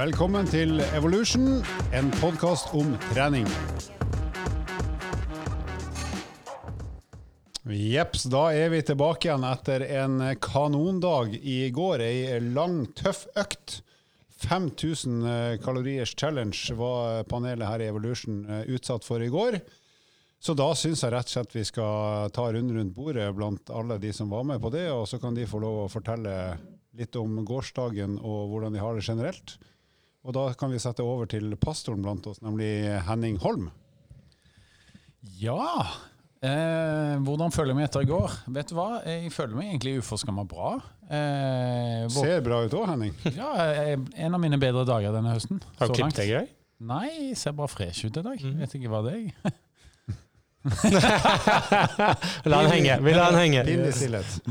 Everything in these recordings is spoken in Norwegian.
Velkommen til Evolution, en podkast om trening. Jepps, da er vi tilbake igjen etter en kanondag i går. Ei lang, tøff økt. 5000 kaloriers challenge var panelet her i Evolution eh, utsatt for i går. Så da syns jeg rett og slett vi skal ta runden rundt bordet blant alle de som var med på det, og så kan de få lov å fortelle litt om gårsdagen og hvordan de har det generelt. Og da kan vi sette over til pastoren blant oss, nemlig Henning Holm. Ja. Eh, hvordan føler jeg meg etter i går? Vet du hva? Jeg føler meg egentlig uforskamma bra. Eh, hvor... Ser bra ut òg, Henning. ja, eh, en av mine bedre dager denne høsten. Har du klippet deg i dag? Nei, jeg ser bare fresh ut i dag. Vet ikke hva det er. La den henge. Vi lar den henge.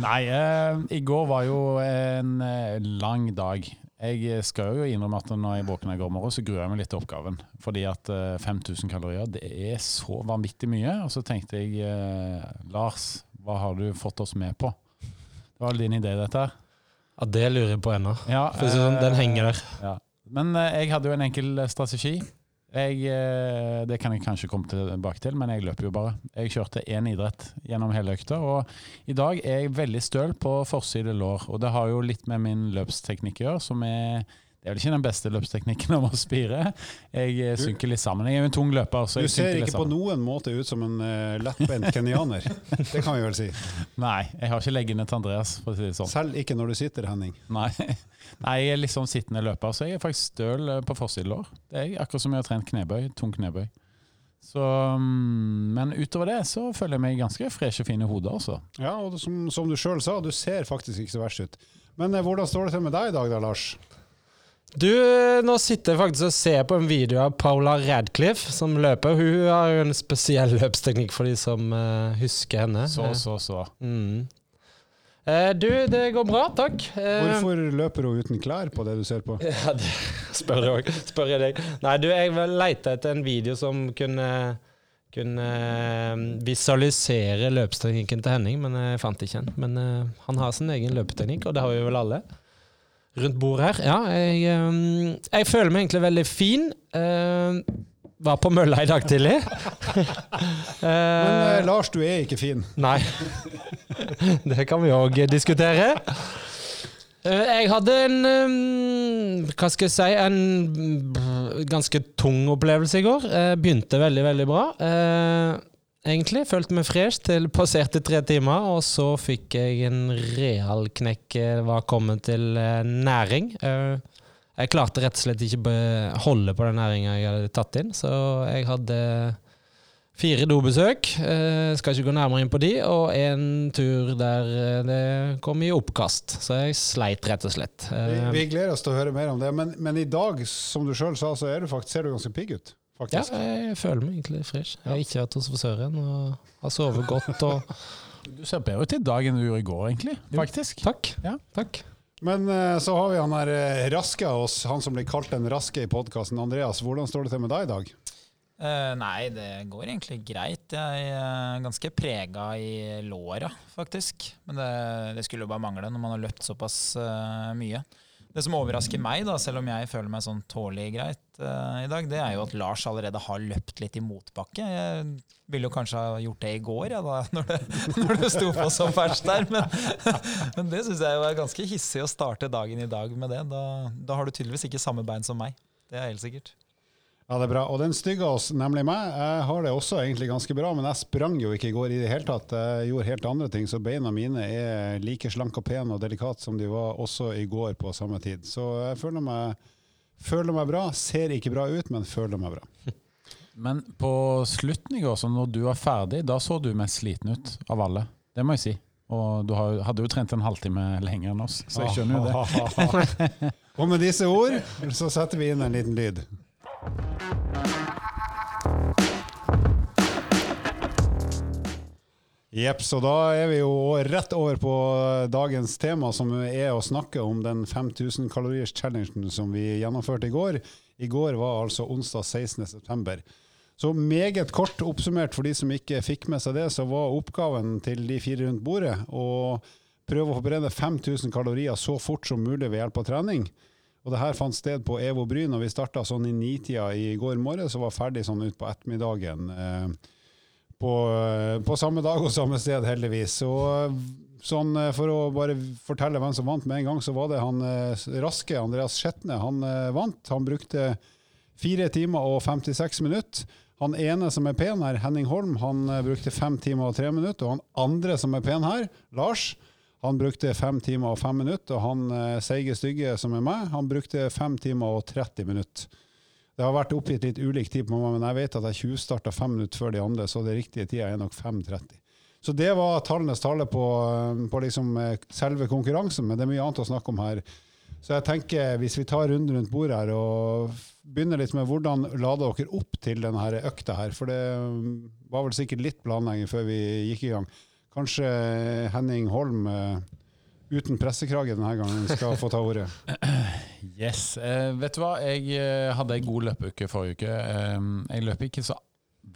Nei, eh, i går var jo en eh, lang dag. Jeg skal jo innrømme at når jeg våkner i går morgen, så gruer jeg meg litt til oppgaven. Fordi at eh, 5000 kalorier, det er så vanvittig mye. Og så tenkte jeg, eh, Lars, hva har du fått oss med på? Det var din idé, dette her. Ja, det lurer jeg på ennå. Ja, sånn, den eh, henger der. Ja. Men eh, jeg hadde jo en enkel eh, strategi. Jeg, eh, det kan jeg kanskje komme tilbake til, men jeg løper jo bare. Jeg kjørte én idrett gjennom hele økta, og i dag er jeg veldig støl på forside lår. Og det har jo litt med min løpsteknikk å gjøre, som er det er vel ikke den beste løpsteknikken om å spire. Jeg eh, synker litt sammen. Jeg er jo en tung løper. så Du jeg ser synker litt ikke på noen måte ut som en uh, lettbent kenyaner. Det kan vi vel si. Nei, jeg har ikke leggene til Andreas, for å si det sånn. Selv ikke når du sitter, Henning. Nei. Nei, jeg er litt sånn sittende løper, så jeg er faktisk støl eh, på forsidelår. Det er akkurat som jeg har trent knebøy, tung knebøy. Så, mm, men utover det så føler jeg meg ganske fresh og fin i hodet, altså. Ja, og som, som du sjøl sa, du ser faktisk ikke så verst ut. Men eh, hvordan står det til med deg i dag da, Lars? Du, nå sitter jeg faktisk og ser på en video av Paula Radcliffe som løper. Hun har jo en spesiell løpsteknikk for de som uh, husker henne. Så, så, så. Mm. Uh, du, det går bra, takk. Uh, Hvorfor løper hun uten klær på det du ser på? Ja, det spør jeg òg. Spør jeg deg. Nei, du, jeg leita etter en video som kunne kunne eh, visualisere løpsteknikken til Henning, men jeg fant ikke en. Men eh, han har sin egen løpeteknikk, og det har vi vel alle. Rundt bordet her. Ja, jeg, eh, jeg føler meg egentlig veldig fin. Eh, var på mølla i dag tidlig. Men Eh, eh, Lars, du er ikke fin. Nei. Det kan vi òg diskutere. Eh, Jeg hadde en eh, Hva skal jeg si En ganske tung opplevelse i går. Eh, Begynte veldig, veldig bra. Eh, Egentlig. Følte meg fresh til passerte tre timer, og så fikk jeg en real knekk. hva Var kommet til eh, næring. Eh, Jeg klarte rett og slett ikke å holde på den næringa jeg hadde tatt inn, så jeg hadde Fire dobesøk, eh, skal ikke gå nærmere inn på de, og en tur der eh, det kom i oppkast. Så jeg sleit rett og slett. Vi, Eh, vi gleder oss til å høre mer om det. Men, men i dag, som du sjøl sa, så er du faktisk, ser du ganske pigg ut. Ja, jeg føler meg egentlig fresh. Jeg har ikke vært hos frisøren og har sovet godt. Og Du ser bedre ut i dag enn du gjorde i går, egentlig. Faktisk. takk. Ja. takk. Men eh, så har vi han her eh, raske av oss, han som blir kalt den raske i podkasten. Andreas, hvordan står det til med deg i dag? Uh, nei, det går egentlig greit. Jeg er ganske prega i låra, faktisk. Men det, det skulle jo bare mangle når man har løpt såpass uh, mye. Det som overrasker meg, da, selv om jeg føler meg sånn tålelig greit uh, i dag, det er jo at Lars allerede har løpt litt i motbakke. Jeg ville jo kanskje ha gjort det i går, ja, da, når, det, når det sto på som verst der. Men, men det syns jeg jo er ganske hissig å starte dagen i dag med det. Da, da har du tydeligvis ikke samme bein som meg. Det er helt sikkert. Ja, det er bra. Og den stygge oss, nemlig meg, jeg har det også egentlig ganske bra, men jeg sprang jo ikke i går i det hele tatt. Jeg gjorde helt andre ting, så beina mine er like slanke og pene og delikate som de var også i går på samme tid. Så jeg føler meg, føler meg bra. Ser ikke bra ut, men føler meg bra. Men på slutten i går, så når du var ferdig, da så du mest sliten ut av alle. Det må jeg si. Og du hadde jo trent en halvtime lenger enn oss, så jeg skjønner jo det. og med disse ord så setter vi inn en liten lyd. Jepp, så da er vi jo rett over på dagens tema, som er å snakke om den 5000 kaloriers challengen som vi gjennomførte i går. I går var altså onsdag 16.9. Så meget kort oppsummert for de som ikke fikk med seg det, så var oppgaven til de fire rundt bordet å prøve å forberede 5000 kalorier så fort som mulig ved hjelp av trening. Og det her fant sted på Evo Bryn, og vi starta sånn i nitida i går morges og var ferdig sånn utpå ettermiddagen. Eh, på, eh, på samme dag og samme sted, heldigvis. Og sånn, eh, for å bare fortelle hvem som vant med en gang, så var det han raske Andreas Skjetne. Han vant. Han brukte fire timer og 56 minutter. Han ene som er pen her, Henning Holm, han brukte fem timer og tre minutter. Og han andre som er pen her, Lars, han brukte fem timer og fem minutter. Og han eh, seige stygge som er meg, han brukte fem timer og 30 minutter. Det har vært oppgitt litt ulik tid på meg, men jeg vet at jeg tjuvstarta fem minutter før de andre, så det riktige tida er nok 5.30. Så det var tallenes tale på, eh, på liksom eh, selve konkurransen, men det er mye annet å snakke om her. Så jeg tenker, hvis vi tar runden rundt bordet her og begynner litt med hvordan lader dere opp til denne økta her, for det mm, var vel sikkert litt planlegging før vi gikk i gang. Kanskje Henning Holm eh, uten pressekrage denne gangen skal få ta ordet. Yes. Eh, vet du hva, jeg eh, hadde ei god løpeuke forrige uke. Eh, jeg løp ikke så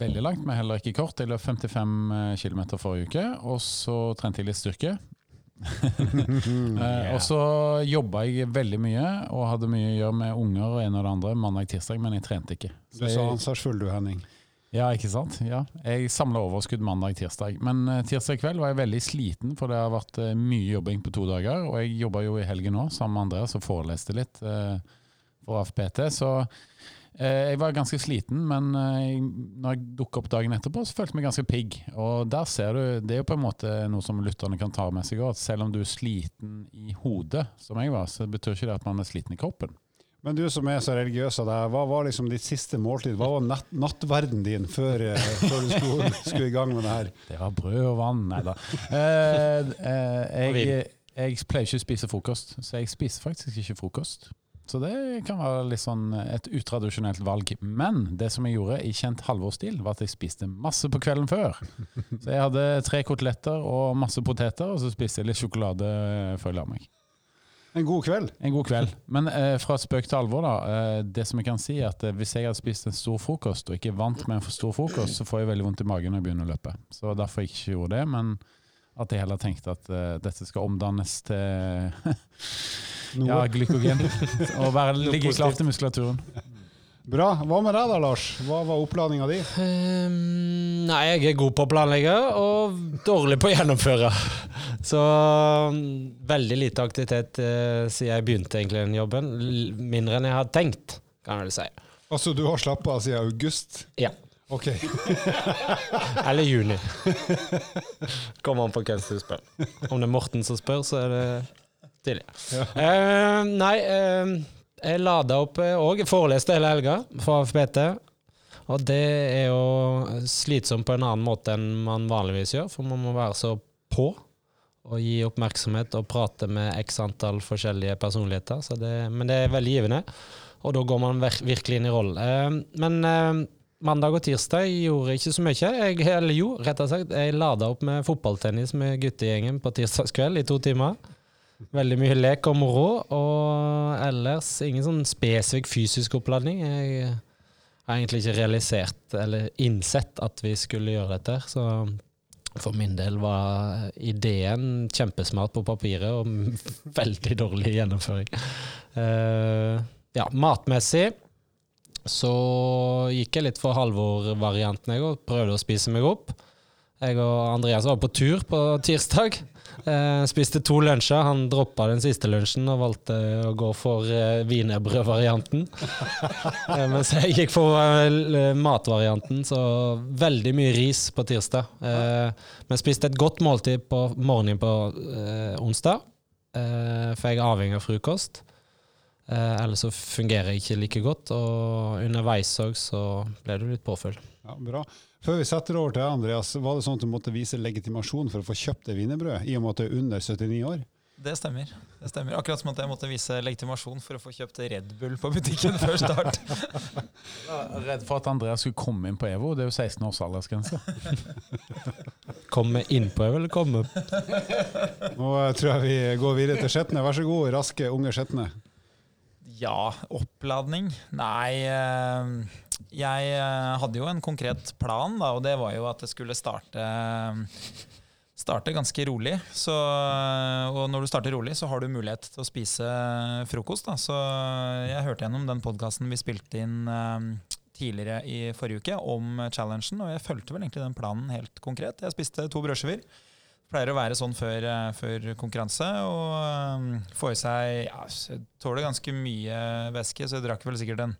veldig langt, men heller ikke kort. Jeg løp 55 km forrige uke, og så trente jeg litt styrke. yeah. og så jobba jeg veldig mye og hadde mye å gjøre med unger og en og det andre mandag-tirsdag, men jeg trente ikke. Du sa ansvarsfull du, Henning. Ja, ikke sant? Ja. Jeg samla overskudd mandag-tirsdag. Men uh, tirsdag kveld var jeg veldig sliten, for det har vært uh, mye jobbing på to dager. Og jeg jobba jo i helgen nå sammen med Andreas og foreleste litt eh, for AFPT. Så jeg var ganske sliten, men eh, når jeg dukka opp dagen etterpå, så følte jeg meg ganske pigg. Og der ser du, det er jo på en måte noe som lytterne kan ta med seg òg. Selv om du er sliten i hodet, som jeg var, så betyr ikke det at man er sliten i kroppen. Men du som er så religiøs av deg, hva var liksom ditt siste måltid? Hva var natt, nattverden din før, før du skulle, skulle, i gang med det her? Det var brød og vann, nei da. Eh, eh, jeg, jeg, pleier ikke å spise frokost, så jeg spiser faktisk ikke frokost. Så det kan være litt sånn et utradisjonelt valg. Men det som jeg gjorde i kjent halvårsstil, var at jeg spiste masse på kvelden før. Så jeg hadde tre koteletter og masse poteter, og så spiste jeg litt sjokolade før jeg la meg. En god kveld. En god kveld. Men eh, fra spøk til alvor, da. Eh, det som jeg kan si er at eh, Hvis jeg hadde spist en stor frokost, og ikke er vant med en for stor frokost, så får jeg veldig vondt i magen når jeg begynner å løpe. Så derfor jeg ikke gjorde det. Men at jeg heller tenkte at uh, dette skal omdannes til ja, glykogen. Og være, ligge klar til muskulaturen. Bra. Hva med deg da, Lars? Hva var oppladninga di? Um, nei, jeg er god på å planlegge og dårlig på å gjennomføre. Så um, veldig lite aktivitet uh, siden jeg begynte egentlig den jobben. L mindre enn jeg hadde tenkt, kan jeg vel si. Altså du har slappa av siden august? Ja. Ok. Eller juni. Kommer an på hvem som spør. Om det er Morten som spør, så er det tidlig. Ja. Uh, nei, uh, jeg lada opp òg. Uh, foreleste hele helga for AFPT. Og det er jo slitsomt på en annen måte enn man vanligvis gjør, for man må være så på og gi oppmerksomhet og prate med x antall forskjellige personligheter. Det, men det er veldig givende, og da går man virkelig inn i rollen. Uh, men uh, mandag og tirsdag gjorde jeg ikke så mye. Jeg, eller jo, rett og slett, jeg lada opp med fotballtennis med guttegjengen på tirsdagskveld i to timer. Veldig mye lek og moro, og ellers ingen sånn spesifikk fysisk oppladning. Jeg har egentlig ikke realisert eller innsett at vi skulle gjøre dette. Så for min del var ideen kjempesmart på papiret og veldig dårlig gjennomføring. Uh, ja, matmessig så gikk jeg litt for Halvor-varianten, jeg òg. Prøvde å spise meg opp. Jeg og Andreas var på tur på tirsdag. Eh, spiste to lunsjer. Han droppa den siste lunsjen og valgte å gå for eh, wienerbrødvarianten. eh, mens jeg gikk for eh, matvarianten, så veldig mye ris på tirsdag. Eh, men spiste et godt måltid på morgenen på eh, onsdag, eh, for jeg er avhengig av frokost. Eh, Eller så fungerer jeg ikke like godt, og underveis òg så ble det litt påfyll. Ja, bra. Før vi setter over til Andreas, var det sånn at du måtte vise legitimasjon for å få kjøpt det wienerbrødet, i og med at du er under 79 år? Det stemmer. det stemmer. Akkurat som at jeg måtte vise legitimasjon for å få kjøpt Red Bull på butikken før start. Redd for at Andreas skulle komme inn på EVO. Det er jo 16 års aldersgrense. komme inn på EVO, eller komme? Nå tror jeg vi går videre til Skjetne. Vær så god, raske unge Skjetne. Ja, oppladning? Nei. Eh, jeg eh, hadde jo en konkret plan, da, og det var jo at det skulle starte starte ganske rolig. Så, og når du starter rolig, så har du mulighet til å spise frokost. Da. Så jeg hørte gjennom den podkasten vi spilte inn eh, tidligere i forrige uke om challengen, og jeg fulgte vel egentlig den planen helt konkret. Jeg spiste to brødskiver. Pleier å være sånn før, eh, før konkurranse. Og um, få i seg ja, Tåler ganske mye væske, så jeg drakk vel sikkert en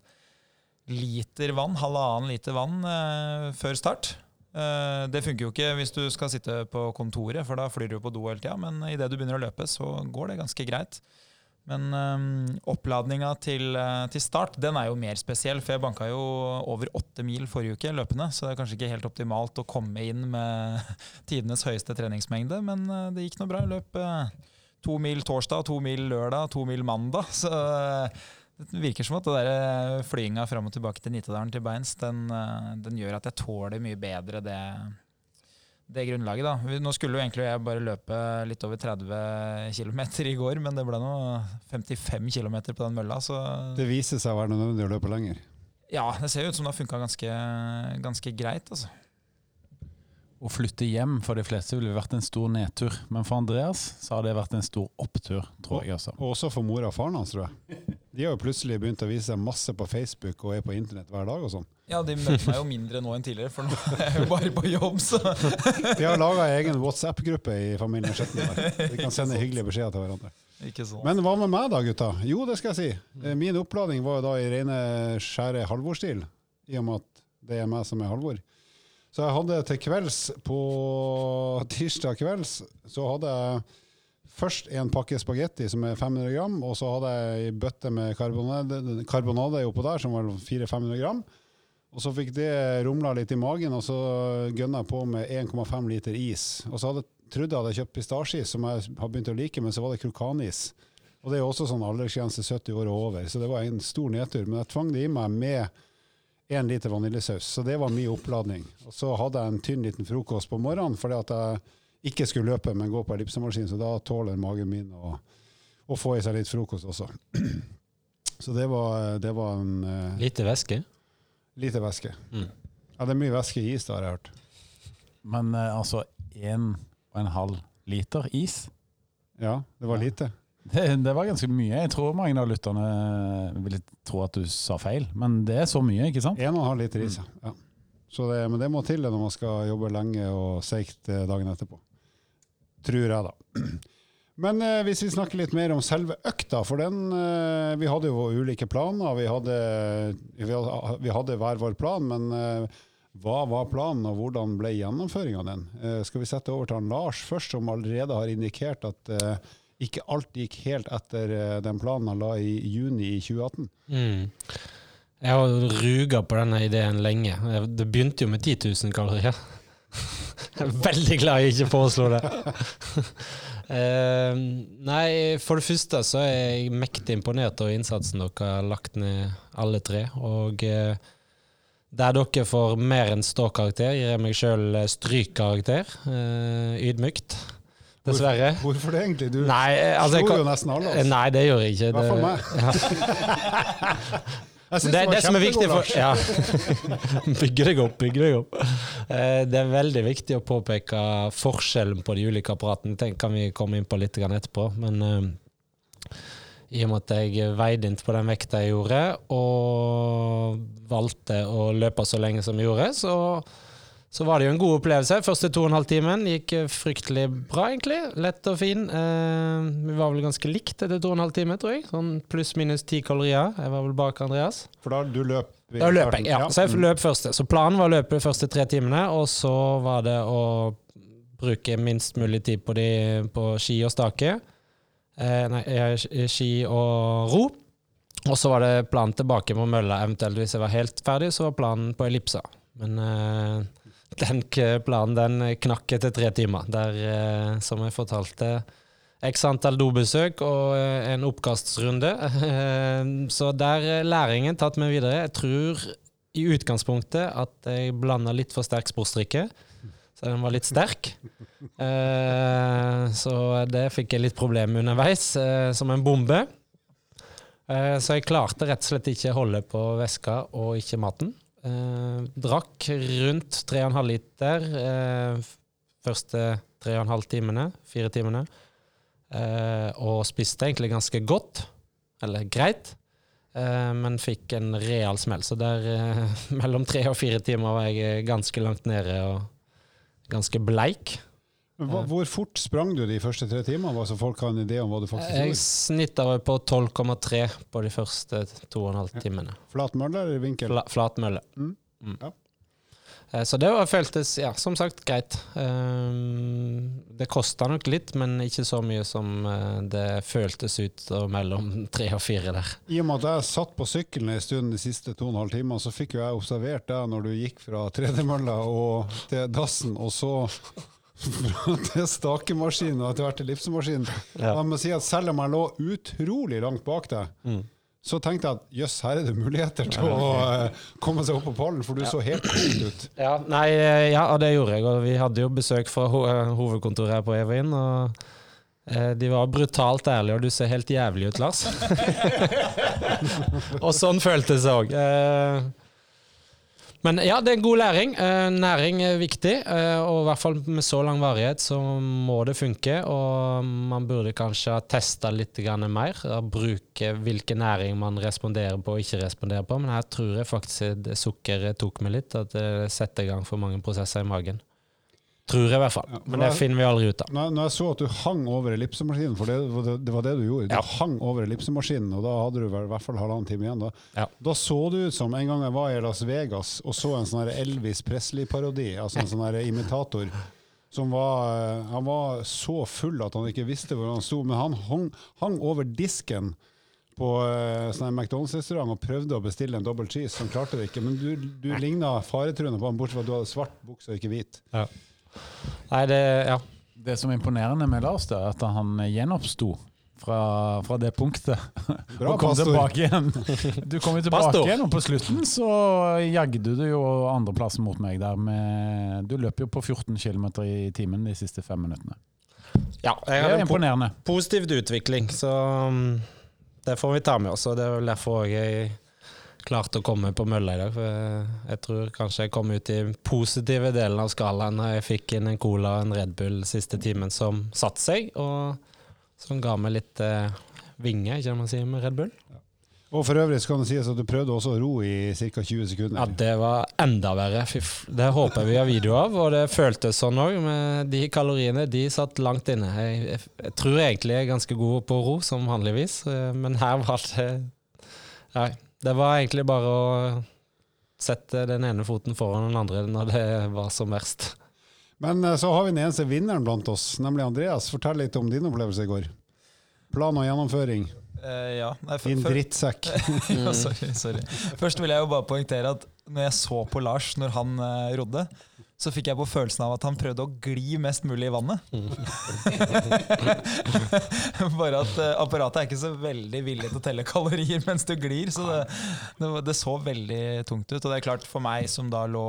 liter vann, halvannen liter vann eh, før start. Eh, det funker jo ikke hvis du skal sitte på kontoret, for da flyr du på do hele tida. Men idet du begynner å løpe, så går det ganske greit. Men eh, oppladninga til, uh, til, start den er jo mer spesiell, for jeg banka jo over åtte mil forrige uke løpende, så det er kanskje ikke helt optimalt å komme inn med tidenes høyeste treningsmengde, men uh, det gikk nå bra. Jeg løp uh, to mil torsdag, to mil lørdag, to mil mandag. Så det virker som at det der flyginga fram og tilbake til Nittedalen til beins, den, den gjør at jeg tåler mye bedre det det grunnlaget. da. Nå skulle jo egentlig jeg bare løpe litt over 30 km i går, men det ble nå 55 km på den mølla. Så det viser seg å være nødvendig å løpe lenger? Ja, det ser jo ut som det har funka ganske, ganske greit. altså. Å flytte hjem for de fleste ville vært en stor nedtur, men for Andreas så har det vært en stor opptur, tror jeg også. Og også for mora og faren hans, tror jeg. De har jo plutselig begynt å vise seg masse på Facebook og er på internett hver dag og sånn. Ja, de møter meg jo mindre nå enn tidligere, for nå er jeg jo bare på jobb, så De har laga egen WhatsApp-gruppe i familien Skjettenberg. De kan sende hyggelige beskjeder til hverandre. Ikke sånn. Men hva med meg da, gutta? Jo, det skal jeg si. Eh, min oppladning var jo da i rene skjære Halvor-stil, i og med at det er meg som er Halvor. Så jeg hadde til kvelds, på tirsdag kvelds, så hadde jeg først en pakke spagetti som er 500 gram, og så hadde jeg ei bøtte med karbonade, karbonade oppå der som var 400-500 gram. Og så fikk det rumla litt i magen, og så gønna jeg på med 1,5 liter is. Og så hadde jeg trodd jeg hadde kjøpt pistasjeis, som jeg har begynt å like, men så var det krokanis. Og det er jo også sånn aldersgrense 70 år og over, så det var en stor nedtur. Men jeg tvang det i meg med én liter vaniljesaus, så det var mye oppladning. Og så hadde jeg en tynn liten frokost på morgenen fordi at jeg ikke skulle løpe, men gå på ellipsemaskin, så da tåler magen min å, å, få i seg litt frokost også. Så det var, det var en uh, Lite væske? Lite væske. Mm. Ja, det er mye væske i is, da, har jeg hørt. Men uh, altså én og en halv liter is? Ja, det var lite. Det, det, var ganske mye. Jeg tror mange av lytterne ville tro at du sa feil, men det er så mye, ikke sant? En og en halv liter is, mm. ja. Det, men det må til når man skal jobbe lenge og seigt eh, dagen etterpå. Tror jeg, da. Men eh, hvis vi snakker litt mer om selve økta, for den eh, Vi hadde jo ulike planer. Vi hadde, vi hadde hver vår plan, men eh, hva var planen, og hvordan ble gjennomføringa av den? Eh, skal vi sette over til han Lars først, som allerede har indikert at eh, ikke alt gikk helt etter eh, den planen han la i juni i 2018? Mm. Jeg har ruga på denne ideen lenge. Det begynte jo med 10 000 kalorier. Jeg er veldig glad jeg ikke foreslo det. uh, nei, for det første så er jeg mektig imponert over innsatsen dere har lagt ned, alle tre. Og uh, der dere får mer enn ståkarakter, gir jeg meg sjøl strykkarakter. Uh, ydmykt. Dessverre. Hvorfor, hvorfor det, egentlig? Du nei, altså, slo jo nesten alle. Altså. Nei, det gjør jeg ikke. I hvert fall meg. Ja. det, det, det som er viktig for ja. Bygge deg opp, bygge deg opp. Eh, det er veldig viktig å påpeke forskjellen på de ulike apparatene. Det kan vi komme inn på litt etterpå. Men uh, i og med at jeg veide inn på den vekta jeg gjorde, og valgte å løpe så lenge som jeg gjorde, så så var det jo en god opplevelse. Første to og en halv timen gikk fryktelig bra, egentlig. Lett og fin. Eh, vi var vel ganske likt etter to og en halv time, tror jeg. Sånn pluss-minus ti kalorier. Jeg var vel bak Andreas. For da du løp? Da løp jeg, ja. Så jeg løp første. Så planen var å løpe de første tre timene, og så var det å bruke minst mulig tid på, de, på ski og stake. Eh, nei, ski og ro. Og så var det planen tilbake på mølla, eventuelt hvis jeg var helt ferdig, så var planen på ellipsa. Men eh, den planen den knakk etter tre timer. Der, eh, som jeg fortalte, x antall dobesøk og eh, en oppkastsrunde. Så der er læringen tatt meg videre. Jeg tror i utgangspunktet at jeg blanda litt for sterk sportsdrikke. Så den var litt sterk. Eh, så det fikk jeg litt problemer med underveis, som en bombe. Så jeg klarte rett og slett ikke holde på veska og ikke maten. Eh, drakk rundt 3,5 liter eh, første tre og en halv timene, fire timene. Eh, og spiste egentlig ganske godt, eller greit, eh, men fikk en real smell. Så der eh, mellom tre og fire timer var jeg ganske langt nede og ganske bleik. Hva, hvor fort sprang du de første tre timene, så folk har en idé om hva du faktisk Jeg gjorde? snitta vel på 12,3 på de første to og en halv timene. Flat mølle eller vinkel? Fla, flat mølle. Mm. Mm. Ja. Eh, Så det var, føltes, ja, som sagt, greit. Um, det kosta nok litt, men ikke så mye som eh, det føltes ut mellom tre og fire der. I og med at jeg satt på sykkelen en stund de siste to og en halv timene, så fikk jo jeg observert deg når du gikk fra tredemølla til dassen, og så til stakemaskinen og etter hvert til livsmaskinen. Ja. Jeg må si at selv om jeg lå utrolig langt bak deg, Mm. så tenkte jeg at jøss, her er det muligheter til å uh, komme seg opp på pallen, for du så helt kul ut. Ja, nei, eh, ja, og det gjorde jeg. Og vi hadde jo besøk fra ho eh, hovedkontoret her på Evin. Og de var brutalt ærlige, og du ser helt jævlig ut, Lars. og sånn føltes det òg. Men ja, det er en god læring. Eh, næring er viktig, eh, og i hvert fall med så lang varighet så må det funke. Og man burde kanskje ha testa litt mer, bruke hvilken næring man responderer på og ikke responderer på. Men her tror jeg faktisk sukkeret tok meg litt, at det setter i gang for mange prosesser i magen. Tror jeg i hvert fall. Ja, Men det finner vi aldri ut av. Når, når jeg så at du hang over ellipsemaskinen, for det, det, var det du gjorde, Ja. du hang over ellipsemaskinen, og da hadde du vel i hvert fall halvannen time igjen. Da, Ja. da så det ut som en gang jeg var i Las Vegas og så en sånn Elvis Presley-parodi, altså en sånn imitator. Som var, eh, han var så full at han ikke visste hvor han sto, men han hang, hang over disken på eh, sånn McDonald's-restaurant og prøvde å bestille en double cheese. Han klarte det ikke, men du, du ligna faretruende på han, bortsett fra at du hadde svart bukse og ikke hvit. Nei, det Ja. Det som er imponerende med Lars, det er at han gjenoppsto fra, fra det punktet. Bra, og kom pastor. tilbake igjen. Du kom jo tilbake Pastor. igjen, og på slutten så jagde du jo andreplassen mot meg der med Du løp jo på 14 km i timen de siste fem minuttene. ja jeg Det hadde en po imponerende. positiv utvikling, så um, det får vi ta med oss. Og det er vel derfor jeg klarte å komme på mølla i dag. For jeg, tror kanskje jeg kom ut i den positive delen av skalaen når jeg fikk inn en cola og en Red Bull siste timen som satte seg, og som ga meg litt eh, vinge, ikke det man sier med Red Bull. Og for øvrig så kan det sies at du prøvde også å ro i ca. 20 sekunder. Ja, det var enda verre. Det håper vi har video av, og det føltes sånn òg. Men de kaloriene, de satt langt inne. Jeg, jeg, jeg tror egentlig jeg er ganske god på å ro, som vanligvis, eh, men her var det Nei. Det var egentlig bare å sette den ene foten foran den andre når det var som verst. Men eh, så har vi den eneste vinneren blant oss, nemlig Andreas. Fortell litt om din opplevelse i går. Plan og gjennomføring. Uh, ja. Nei, for- Din drittsekk. ja, sorry, sorry. Først vil jeg jo bare poengtere at når jeg så på Lars når han uh, rodde, så fikk jeg på følelsen av at han prøvde å gli mest mulig i vannet. bare at eh, apparatet er ikke så veldig villig til å telle kalorier mens du glir, så det, det, det så veldig tungt ut. Og det er klart, for meg som da lå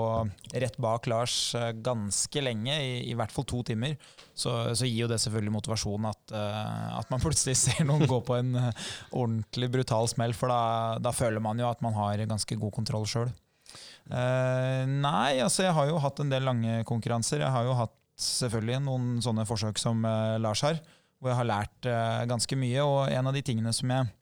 rett bak Lars eh, ganske lenge, i, i hvert fall to timer, så, så gir jo det selvfølgelig motivasjon at, eh, at man plutselig ser noen gå på en ordentlig brutal smell, for da, da føler man jo at man har ganske god kontroll sjøl. Nei, altså jeg har jo hatt en del lange konkurranser. Jeg har jo hatt selvfølgelig noen sånne forsøk som uh, Lars har, hvor jeg har lært uh, ganske mye. Og en av de tingene som jeg,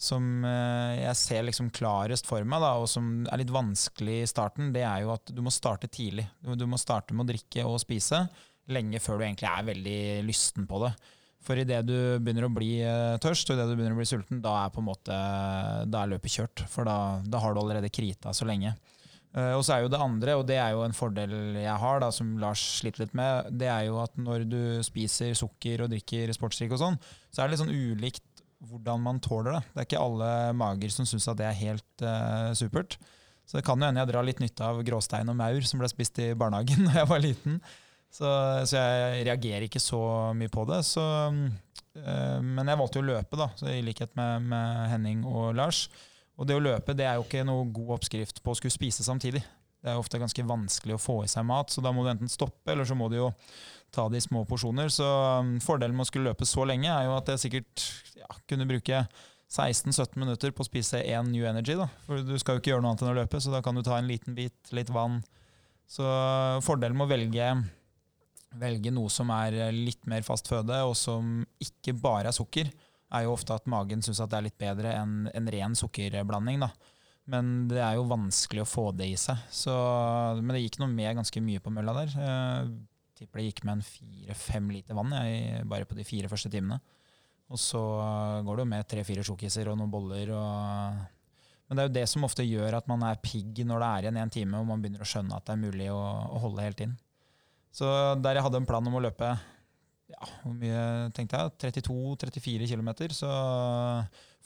som jeg ser liksom klarest for meg, da, og som er litt vanskelig i starten, det er jo at du må starte tidlig. Du, du må starte med å drikke og spise lenge før du egentlig er veldig lysten på det. For idet du begynner å bli eh, tørst og i det du begynner å bli sulten, da er måte Da er løpet kjørt. For da, da har du allerede krita så lenge. Eh, og så er jo det andre, og det er jo en fordel jeg har, da, som Lars sliter litt med, det er jo at når du spiser sukker og drikker sportsdrikk og sånn, så er det litt sånn ulikt hvordan man tåler det. Det er ikke alle mager som syns at det er helt uh, supert. Så det kan jo hende jeg drar litt nytte av gråstein og maur som ble spist i barnehagen da jeg var liten. Så, så jeg reagerer ikke så mye på det. Så, eh, men jeg valgte jo å løpe, da, i likhet med, med Henning og Lars. Og det å løpe det er jo ikke noe god oppskrift på å skulle spise samtidig. Det er jo ofte ganske vanskelig å få i seg mat, så da må du enten stoppe, eller så må du jo ta det i små porsjoner. Så um, fordelen med å skulle løpe så lenge, er jo at jeg sikkert ja, kunne bruke 16-17 minutter på å spise én New Energy. da. For du skal jo ikke gjøre noe annet enn å løpe, så da kan du ta en liten bit, litt vann. Så fordelen med å velge velge noe som er eh, litt mer fast føde, og som ikke bare er sukker, er jo ofte at magen syns det er litt bedre enn en ren sukkerblanding. da. Men det er jo vanskelig å få det i seg. Så, men det gikk noe med ganske mye på mølla der. Jeg tipper det gikk med en fire-fem liter vann jeg, bare på de fire første timene. Og så går det jo med tre-fire sjokiser og noen boller. Og men det er jo det som ofte gjør at man er pigg når det er igjen en time og man begynner å skjønne at det er mulig å, å holde helt inn. Så der jeg hadde en plan om å løpe ja, hvor mye tenkte jeg? 32-34 km. Så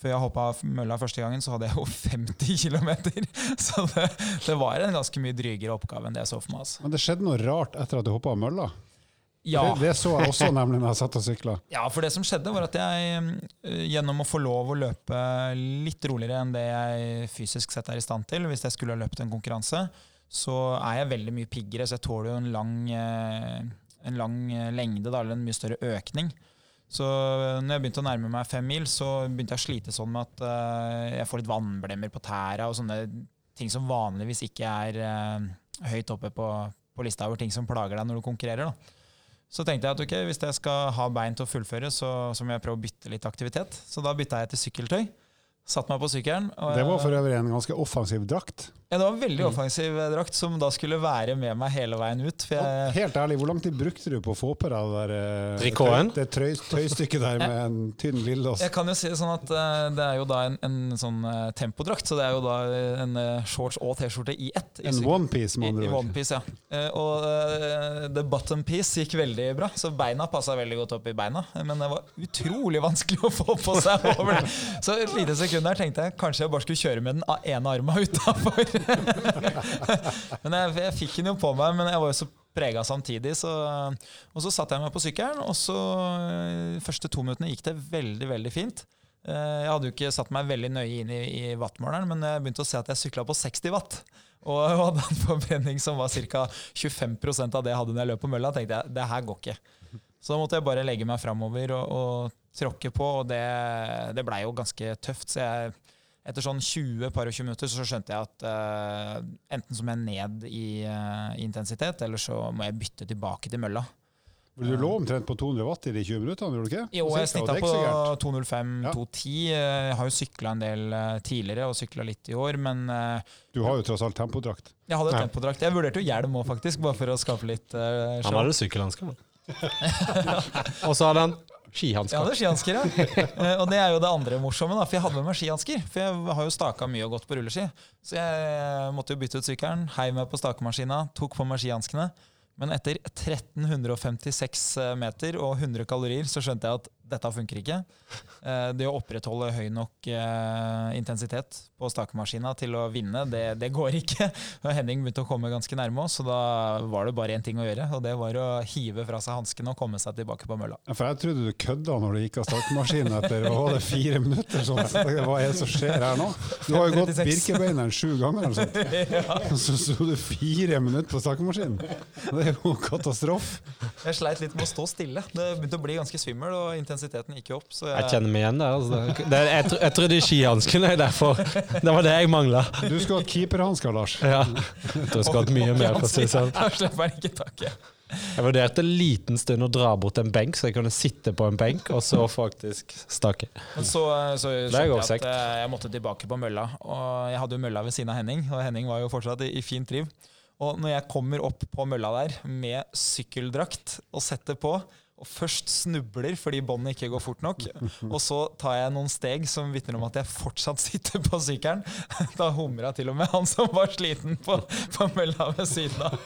før jeg hoppa mølla første gangen, så hadde jeg jo 50 km. Så det, det, var en ganske mye drygere oppgave enn det jeg så for meg. Altså. Men det skjedde noe rart etter at du hoppa mølla? Ja. Det, det, så jeg også nemlig når jeg satt og sykla. Ja, for det som skjedde, var at jeg eh, gjennom å få lov å løpe litt roligere enn det jeg fysisk sett er i stand til, hvis jeg skulle ha løpt en konkurranse, så er jeg veldig mye piggere, så jeg tåler jo en lang, eh, en lang lengde, da, eller en mye større økning. Så når jeg begynte å nærme meg fem mil, så begynte jeg å slite sånn med at jeg får litt vannblemmer på tæra og sånne ting som vanligvis ikke er høyt oppe på, på, lista over ting som plager deg når du konkurrerer. da. Så tenkte jeg at ok, hvis jeg skal ha bein til å fullføre, så, så må jeg prøve å bytte litt aktivitet. Så da bytta jeg til sykkeltøy. Satt meg på sykkelen. det var for øvrig en ganske offensiv drakt. Ja, det var en veldig mm. offensiv drakt som da skulle være med meg hele veien ut. Jeg, Helt ærlig, hvor lang tid brukte du på å få på deg det, der, det tøy, tøystykket der med en tynn lillås? Jeg kan jo si det sånn at uh, det er jo da en, en sånn uh, tempodrakt, så det er jo da en uh, shorts og T-skjorte i ett. I en onepiece, med andre ord. One piece, ja. og the bottom piece gikk veldig bra, så beina passa veldig godt opp i beina. Men det var utrolig vanskelig å få på seg over det. Så et lite sekund der tenkte jeg kanskje jeg bare skulle kjøre med den ene armen utafor. men jeg, jeg, fikk den jo på meg, men jeg var jo så prega samtidig. Så, og så satte jeg meg på sykkelen, og så eh, første to minuttene gikk det veldig, veldig fint. Eh, jeg hadde jo ikke satt meg veldig nøye inn i, i wattmåleren, men jeg begynte å se at jeg sykla på 60 watt. Og jeg hadde en forbrenning som var ca. 25% av det jeg hadde når jeg løp på mølla. tenkte jeg, det her går ikke. Så da måtte jeg bare legge meg framover og, og tråkke på, og det, det blei jo ganske tøft. Så jeg etter sånn 20 par og 20 minutter så skjønte jeg at uh, enten så må jeg ned i, uh, intensitet, eller så må jeg bytte tilbake til mølla. Men du lå omtrent på 200 watt i de 20 minuttene? gjorde du ikke? Jo, jeg snitta på 205-210. Ja. Jeg har jo sykla en del tidligere, og sykla litt i år, men Du har jo tross alt tempodrakt. Jeg hadde ja. tempodrakt. Jeg vurderte jo hjelm òg, faktisk, bare for å skape litt uh, Han hadde sykkelhansker, og så hadde han Skihansker. Jeg hadde skihansker, ja. Eh, og det er jo det andre morsomme, da, for jeg hadde med meg skihansker. For jeg har jo staka mye og gått på rulleski. Så jeg måtte jo bytte ut sykkelen, heiv meg på stakemaskina, tok på meg skihanskene. Men etter 1356 meter og 100 kalorier så skjønte jeg at dette funker ikke. Eh, det å opprettholde høy nok eh, intensitet på stakemaskina til å vinne, det, det går ikke. Henning begynte å komme ganske nærme oss, så da var det bare én ting å gjøre. Og det var å hive fra seg hanskene og komme seg tilbake på mølla. Ja, for jeg trodde du kødda når du gikk av stakemaskinen etter var det, fire minutter. Sånn. Hva er det som skjer her nå? Du har jo gått Birkebeineren sju ganger, eller sånt. Så sto du fire minutter på stakemaskinen. Det er jo katastrofe. Jeg sleit litt med å stå stille. Det begynte å bli ganske svimmel. og intensiteten gikk opp. Jeg, jeg, kjenner meg igjen der. Altså. Det, jeg, jeg trodde skihanskene er derfor. Det var det jeg mangla. Du skulle hatt keeperhansker, Lars. Ja. Jeg tror jeg skulle hatt mye mer. for å si sånn. Jeg vurderte en liten stund å dra bort en benk, så jeg kunne sitte på en benk og så faktisk stake. Men så, så skjønte jeg at eh, jeg måtte tilbake på mølla. Og jeg hadde jo mølla ved siden av Henning, og Henning var jo fortsatt i, i fint driv. Og når jeg kommer opp på mølla der med sykkeldrakt og setter på, og først snubler fordi båndet ikke går fort nok. Og så tar jeg noen steg som vitner om at jeg fortsatt sitter på sykkelen. Da humra til og med han som var sliten på, på mølla ved siden av.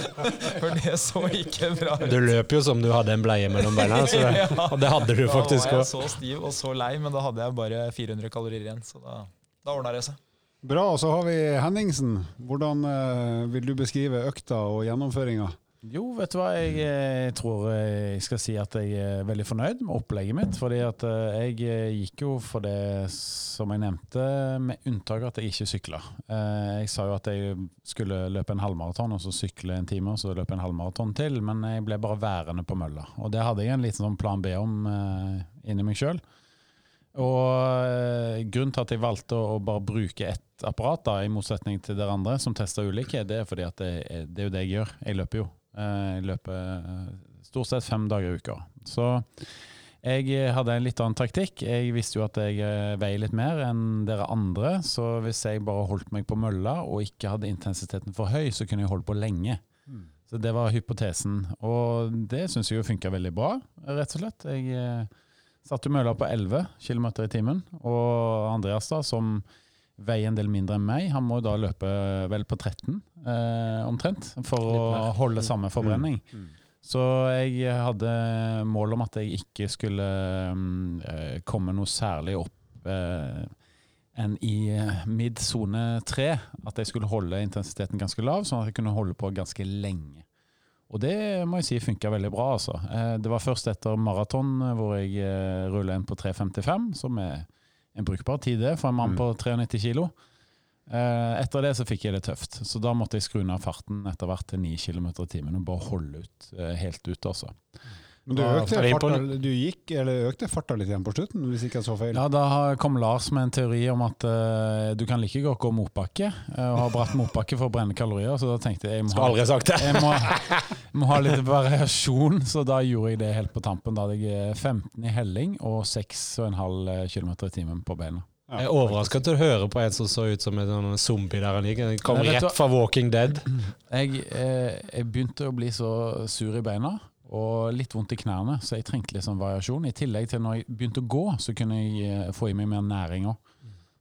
For det så ikke bra ut. Du løp jo som du hadde en bleie mellom beina, det, og det hadde du faktisk òg. Da var jeg så stiv og så lei, men da hadde jeg bare 400 kalorier igjen, så da, da ordna det seg. Bra. Og så har vi Henningsen. Hvordan uh, vil du beskrive økta og gjennomføringa? Jo, vet du hva. Jeg, jeg, tror jeg skal si at jeg er veldig fornøyd med opplegget mitt. Fordi at eh, jeg eh, gikk jo for det som jeg nevnte, med unntak av at jeg ikke sykla. Eh, jeg sa jo at jeg skulle løpe en halvmaraton, og så sykle en time, og så løpe en halvmaraton til. Men jeg ble bare værende på mølla. Og det hadde jeg en liten sånn plan B om inni meg sjøl. Og grunnen til at jeg valgte å bare bruke ett apparat, da, i motsetning til dere andre som tester ulike, det er fordi at det, det er jo det jeg gjør. Jeg løper jo. Eh, Jeg løper eh, stort sett fem dager i uka. Så jeg eh, hadde en litt annen taktikk. Jeg visste jo at jeg veier litt mer enn dere andre, så hvis jeg bare holdt meg på mølla og ikke hadde intensiteten for høy, så kunne jeg holde på lenge. Så det var hypotesen. Og det syns jeg jo funka veldig bra, rett og slett. Jeg satte mølla på 11 km i timen, og Andreas, da, som veier en del mindre enn meg, han må jo da løpe vel på 13 eh, omtrent, for å holde samme forbrenning. Mm. Så jeg hadde mål om at jeg ikke skulle mm, eh, komme noe særlig opp eh, enn i eh, mid-sone 3. At jeg skulle holde intensiteten ganske lav, sånn at jeg kunne holde på ganske lenge. Og det må jeg si funka veldig bra, altså. Eh, det var først etter maraton eh, hvor jeg rulla inn på 3.55, som er en brukbar tid det for en mann Mm. på 93 kilo. Eh, etter det så fikk jeg det tøft, så da måtte jeg skru ned farten etter hvert til 9 km i timen og bare holde ut eh, helt ut, altså. Men du økte, farta, du gikk, eller økte farta litt igjen på slutten, hvis ikke jeg så feil? Ja, Da kom Lars med en teori om at uh, du kan like godt gå motbakke eh, og ha bratt motbakke for å brenne kalorier, så da tenkte jeg jeg må, Skulle aldri ha, sagt det. jeg må, må ha litt variasjon, så da gjorde jeg det helt på tampen. Da hadde jeg eh, 15 i helling og 6,5 km i timen på beina. Ja, Jeg er overraska til å høre på en som så ut som en sånn zombie der han gikk. Han kom rett fra Walking Dead. Jeg, eh, jeg begynte å bli så sur i beina og litt vondt i knærne, så jeg trengte litt sånn variasjon. I tillegg til når jeg begynte å gå, så kunne jeg eh, få i meg mer næring òg.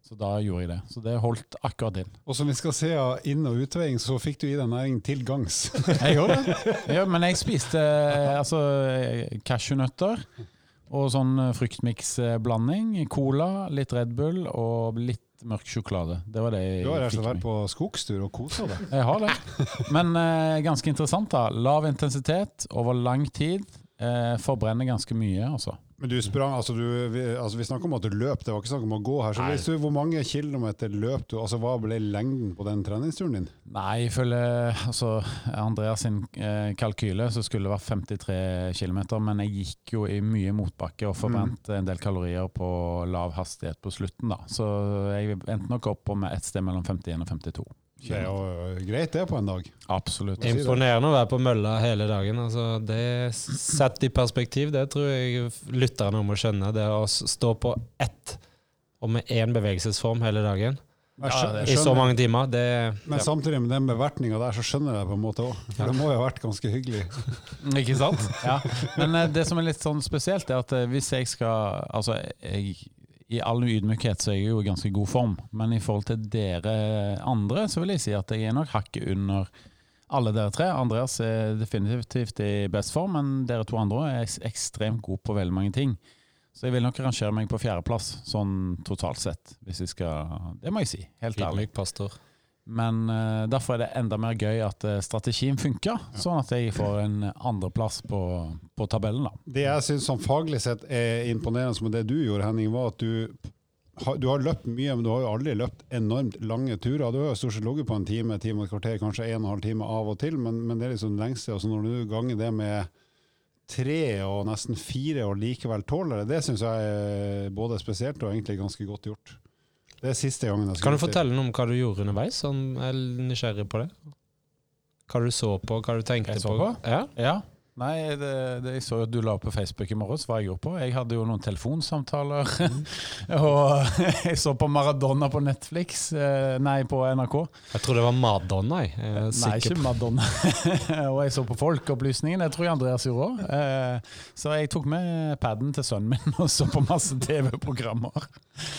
Så da gjorde jeg det. Så det holdt akkurat inn. Og som vi skal se av inn- og utveiing, så fikk du i deg næring til gangs. Jeg gjorde det. Ja, men jeg spiste eh, altså eh, cashewnøtter og sånn fruktmiksblanding. Cola, litt Red Bull og litt mørk sjokolade. Det var det jeg Du har slett vært meg. på skogstur og kosa deg. Jeg har det. Men eh, ganske interessant, da. Lav intensitet over lang tid. Eh, forbrenner ganske mye, altså. Men du sprang, altså, du, vi, altså vi snakker om at du løp, det var ikke snakk om å gå her. Så du, hvor mange kilometer løp du, altså hva ble lengden på den treningsturen din? Nei, ifølge altså, Andreas sin eh, kalkyle så skulle det vært 53 km, men jeg gikk jo i mye motbakke og forbrente en del kalorier på lav hastighet på slutten, da. Så jeg endte nok opp på med et sted mellom 51 og 52. Det er jo greit det på en dag. Absolutt. Imponerende å være på mølla hele dagen. Altså, det Sett i perspektiv, det tror jeg lytterne må skjønne. Det å stå på ett og med én bevegelsesform hele dagen Ja, skjønner, i så mange timer, det Men ja. samtidig med den bevertninga der, så skjønner jeg det på en måte òg. For det må jo ha vært ganske hyggelig. Ikke sant? Ja. Men eh, det som er litt sånn spesielt, er at eh, hvis jeg skal Altså, jeg, i all ydmykhet så er jeg jo i ganske god form, men i forhold til dere andre, så vil jeg si at jeg er nok hakket under alle dere tre. Andreas er definitivt i best form, men dere to andre er ekstremt gode på veldig mange ting. Så jeg vil nok rangere meg på fjerdeplass, sånn totalt sett, hvis jeg skal Det må jeg si, helt ærlig. Ydmyk pastor. Men uh, derfor er det enda mer gøy at uh, strategien funker, sånn at jeg får en andreplass på, på tabellen. da. Det jeg syns som faglig sett er imponerende med det du gjorde, Henning, var at du har, du har løpt mye, men du har jo aldri løpt enormt lange turer. Du har jo stort sett ligget på en time, time og et kvarter, kanskje en og en halv time av og til, men, men det er liksom lengste. Og så når du ganger det med tre og nesten fire og likevel tåler det, det syns jeg er både spesielt og egentlig ganske godt gjort. Det er siste gangen jeg Kan du fortelle noe om hva du gjorde underveis? Sånn, jeg er nysgjerrig på det. Hva du så på, hva du tenkte Jeg så på. på? Ja? Ja. Nei, det, det, jeg så at du la opp på Facebook i morges hva jeg gjorde på. Jeg hadde jo noen telefonsamtaler. og jeg så på Maradona på Netflix. eh, Nei, på NRK. Jeg tror det var Madonna. Jeg. er Nei, ikke Madonna. og jeg så på Folkeopplysningen. Det tror jeg Andreas gjorde òg. Så jeg tok med paden til sønnen min og så på masse TV-programmer.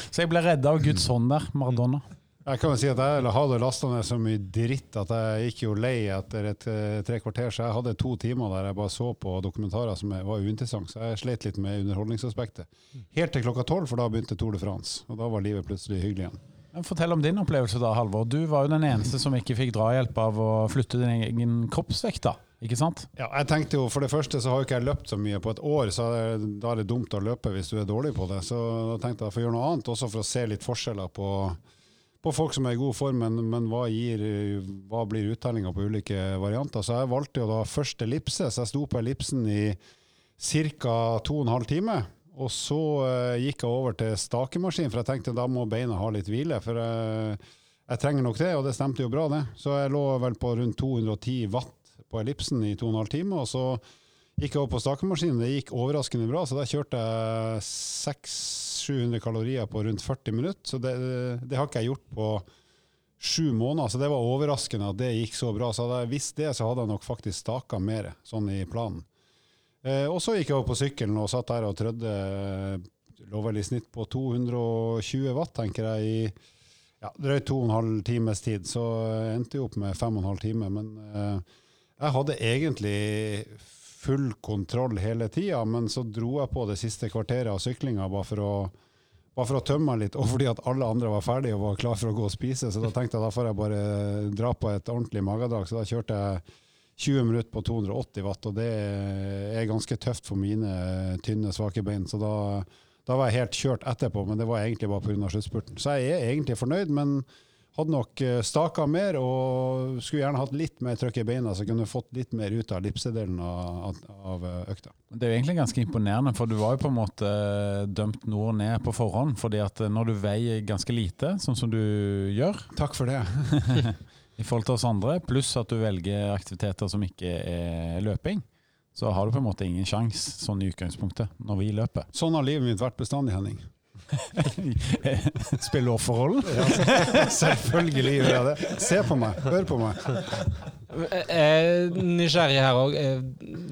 Så jeg ble redda av Guds hånd der, Maradona. Jeg kan jo si at jeg hadde lasta ned så mye dritt at jeg gikk jo lei etter et eh, tre kvarter. Så jeg hadde to timer der jeg bare så på dokumentarer som var uinteressante. Så jeg slet litt med underholdningsaspektet. Helt til klokka tolv, for da begynte Tour de France. Og da var livet plutselig hyggelig igjen. Men Fortell om din opplevelse, da, Halvor. Du var jo den eneste som ikke fikk drahjelp av å flytte din egen kroppsvekt, da. Ikke sant? Ja, jeg tenkte jo, For det første så har jo ikke jeg løpt så mye på et år, så er- da er det dumt å løpe hvis du er dårlig på det. Så da tenkte jeg jeg får gjøre noe annet, også for å se litt forskjeller på, på folk som er i god form, men, men hva, gir, hva blir uttellinga på ulike varianter. Så jeg valgte jo da først ellipse, så jeg sto på ellipsen i ca. to og en halv time. Og så uh, gikk jeg over til stakemaskin, for jeg tenkte da må beina ha litt hvile. For uh, jeg trenger nok det, og det stemte jo bra, det. Så jeg lå vel på rundt 210 watt på ellipsen i to og en halv time. Og så gikk jeg over på stakemaskinen. Det gikk overraskende bra, så da kjørte jeg 600-700 kalorier på rundt 40 minutter. Så det, det har ikke jeg gjort på sju måneder, så det var overraskende at det gikk så bra. Så hadde jeg visst det, så hadde jeg nok faktisk staka mer, sånn i planen. Eh, og så gikk jeg over på sykkelen og satt der og trødde lå vel i snitt på 220 watt, tenker jeg, i ja, drøyt to og en halv times tid. Så endte jeg opp med fem og en halv time. Men eh, jeg hadde egentlig full kontroll hele tida, men så dro jeg på det siste kvarteret av syklinga bare for å bare for å tømme meg litt, og fordi at alle andre var ferdige og var klar for å gå og spise. Så da tenkte jeg da får jeg bare dra på et ordentlig magedrag. Så da kjørte jeg 20 minutter på 280 watt, og det er ganske tøft for mine tynne, svake bein. Så da, da var jeg helt kjørt etterpå, men det var egentlig bare pga. sluttspurten. Så jeg er egentlig fornøyd, men hadde nok staka mer og skulle gjerne hatt litt mer trøkk i beina, så kunne jeg fått litt mer ut av lipsedelen av, av økta. Det er jo egentlig ganske imponerende, for du var jo på en måte dømt nord ned på forhånd. fordi at når du veier ganske lite, sånn som du gjør Takk for det. i forhold til oss andre, pluss at du velger aktiviteter som ikke er løping, så har du på en måte ingen sjanse sånn i utgangspunktet når vi løper. Sånn har livet mitt vært bestandig, Henning. Spiller offerrollen? Ja, selvfølgelig gjør jeg det. Se på meg, hør på meg. Jeg er nysgjerrig her òg.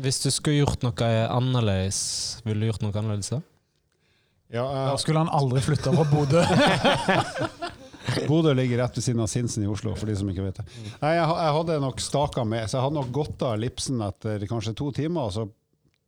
Hvis du skulle gjort noe annerledes, ville du gjort noe annerledes da? Ja, Da skulle han aldri flytta fra Bodø. Bodø ligger rett ved siden av Sinsen i Oslo, for de som ikke vet det. Nei, jeg, jeg hadde nok staka med, så jeg hadde nok gått av ellipsen etter kanskje to timer. og så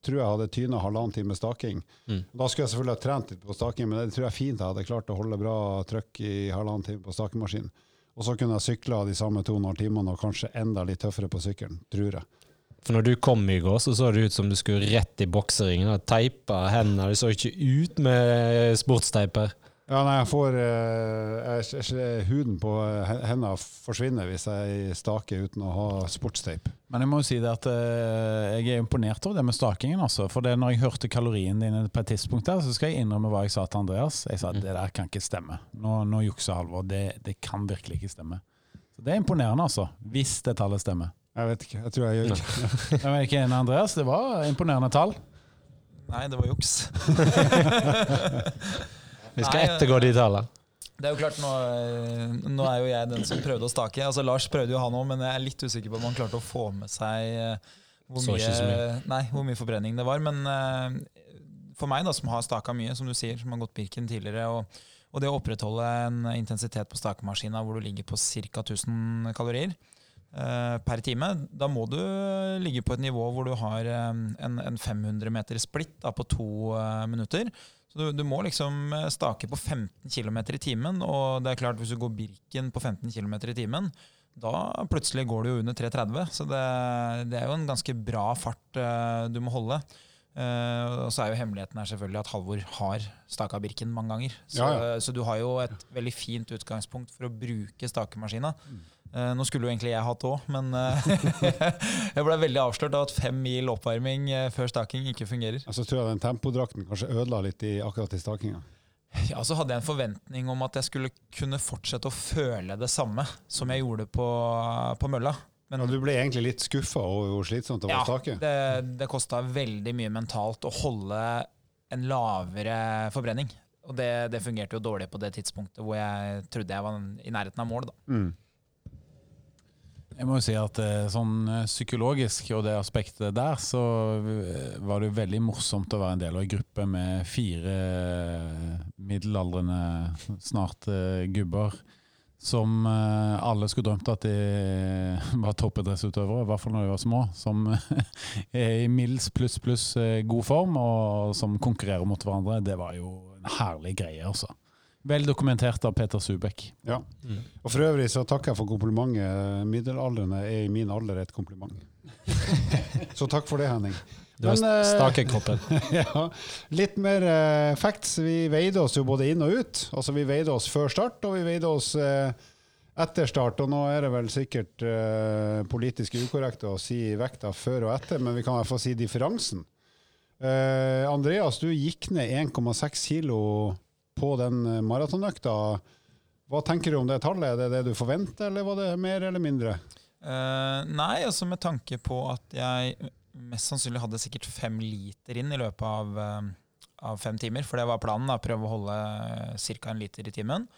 tror jeg hadde tyna halvannen time staking. Mm. Da skulle jeg selvfølgelig ha trent litt på staking, men det tror jeg fint. Jeg hadde klart å holde bra trøkk i halvannen time på stakemaskinen. Og så kunne jeg sykla de samme to og en halv timene og kanskje enda litt tøffere på sykkelen, tror jeg. For når du kom i går, så så det ut som du skulle rett i bokseringen. og Teipa hendene. Det så ikke ut med sportsteiper. Ja, nei, jeg får eh, jeg, jeg, Huden på he- hendene forsvinner hvis jeg staker uten å ha sportsteip. Men jeg må jo si det at eh, jeg er imponert over det med stakingen. Altså. For det når jeg hørte kaloriene dine på et tidspunkt der, så skal jeg innrømme hva jeg sa til Andreas. Jeg sa at det der kan ikke stemme. Nå, nå jukser Halvor. Det, det kan virkelig ikke stemme. Så Det er imponerende, altså. Hvis det tallet stemmer. Jeg vet ikke. Jeg tror jeg gjør ikke Jeg er ikke enig, Andreas. Det var imponerende tall. Nei, det var juks. Vi skal Nei, ettergå de tallene. Det er jo klart, nå, nå er jo jeg den som prøvde å stake. Altså Lars prøvde jo han òg, men jeg er litt usikker på om han klarte å få med seg eh, hvor mye, mye, nei, hvor mye forbrenning det var. Men eh, for meg, da, som har staka mye, som du sier, som har gått Birken tidligere, og, og det å opprettholde en intensitet på stakemaskina hvor du ligger på ca. 1000 kalorier eh, per time, da må du ligge på et nivå hvor du har eh, en, en 500 meter splitt da, på to eh, minutter. Du, du må liksom eh, stake på 15 km i timen, og det er klart hvis du går Birken på 15 km i timen, da plutselig går du jo under 3,30. Så det, det er jo en ganske bra fart uh, du må holde. Uh, og så er jo hemmeligheten her selvfølgelig at Halvor har staka Birken mange ganger. Så, Ja, så du har jo et veldig fint utgangspunkt for å bruke stakemaskina. Eh, nå skulle jo egentlig jeg hatt òg, men eh, jeg ble veldig avslørt av at fem mil oppvarming eh, før staking ikke fungerer. Så så tror jeg den tempodrakten kanskje ødela litt i akkurat i stakinga. Ja, så hadde jeg en forventning om at jeg skulle kunne fortsette å føle det samme som jeg gjorde på, på mølla. Men Ja, du ble egentlig litt skuffa over hvor slitsomt det var ja, å stake? det, det kosta veldig mye mentalt å holde en lavere forbrenning. Og det, det fungerte jo dårlig på det tidspunktet hvor jeg trodde jeg var i nærheten av mål. Da. Mm. Jeg må jo si at eh, sånn eh, psykologisk og det aspektet der, så eh, var det jo veldig morsomt å være en del av en gruppe med fire middelaldrende, snart gubber, som alle skulle drømt at de var toppidrettsutøvere, i hvert fall når de var små, som er i middels pluss pluss god form, og som konkurrerer mot hverandre. Det var jo en herlig greie, altså. Vel dokumentert av Peter Subek. Ja. Og for øvrig så takker jeg for komplimentet. Middelaldrende er i min alder et kompliment. Så takk for det, Henning. Du har eh, ja, litt mer uh, facts. Vi veide oss jo både inn og ut. Altså Vi veide oss før start, og vi veide oss uh, etter start. Og nå er det vel sikkert uh, politisk ukorrekt å si vekta før og etter, men vi kan i hvert fall si differansen. Andreas, du gikk ned 1,6 kilo på den eh, maratonøkta. Hva tenker du om det tallet? Er det det du forventer, eller var det mer eller mindre? Uh, nei, altså med tanke på at jeg mest sannsynlig hadde sikkert fem liter inn i løpet av, uh, av fem timer. For det var planen. da, Prøve å holde ca. en liter i timen.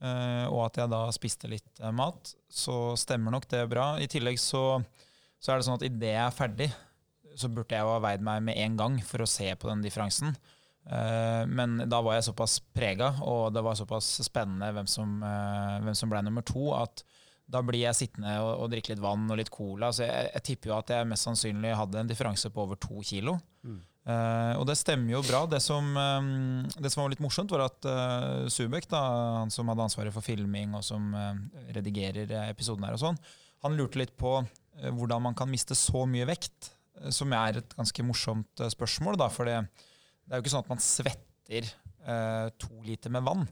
Uh, og at jeg da spiste litt mat. Så stemmer nok det bra. I tillegg så, så er det sånn at idet jeg er ferdig, så burde jeg jo ha veid meg med en gang for å se på den differansen. Eh, men da var jeg såpass prega, og det var såpass spennende hvem som, eh, hvem som ble nummer to, at da blir jeg sittende og, og drikke litt vann og litt cola. Så jeg, jeg tipper jo at jeg mest sannsynlig hadde en differanse på over to kilo. Eh, og det stemmer jo bra. Det som, um, det som var litt morsomt, var at uh, Subek, da, han som hadde ansvaret for filming og som uh, redigerer episoden her og sånn, han lurte litt på hvordan man kan miste så mye vekt, som er et ganske morsomt spørsmål. Da, for det, det er jo ikke sånn at man svetter eh, to liter med vann.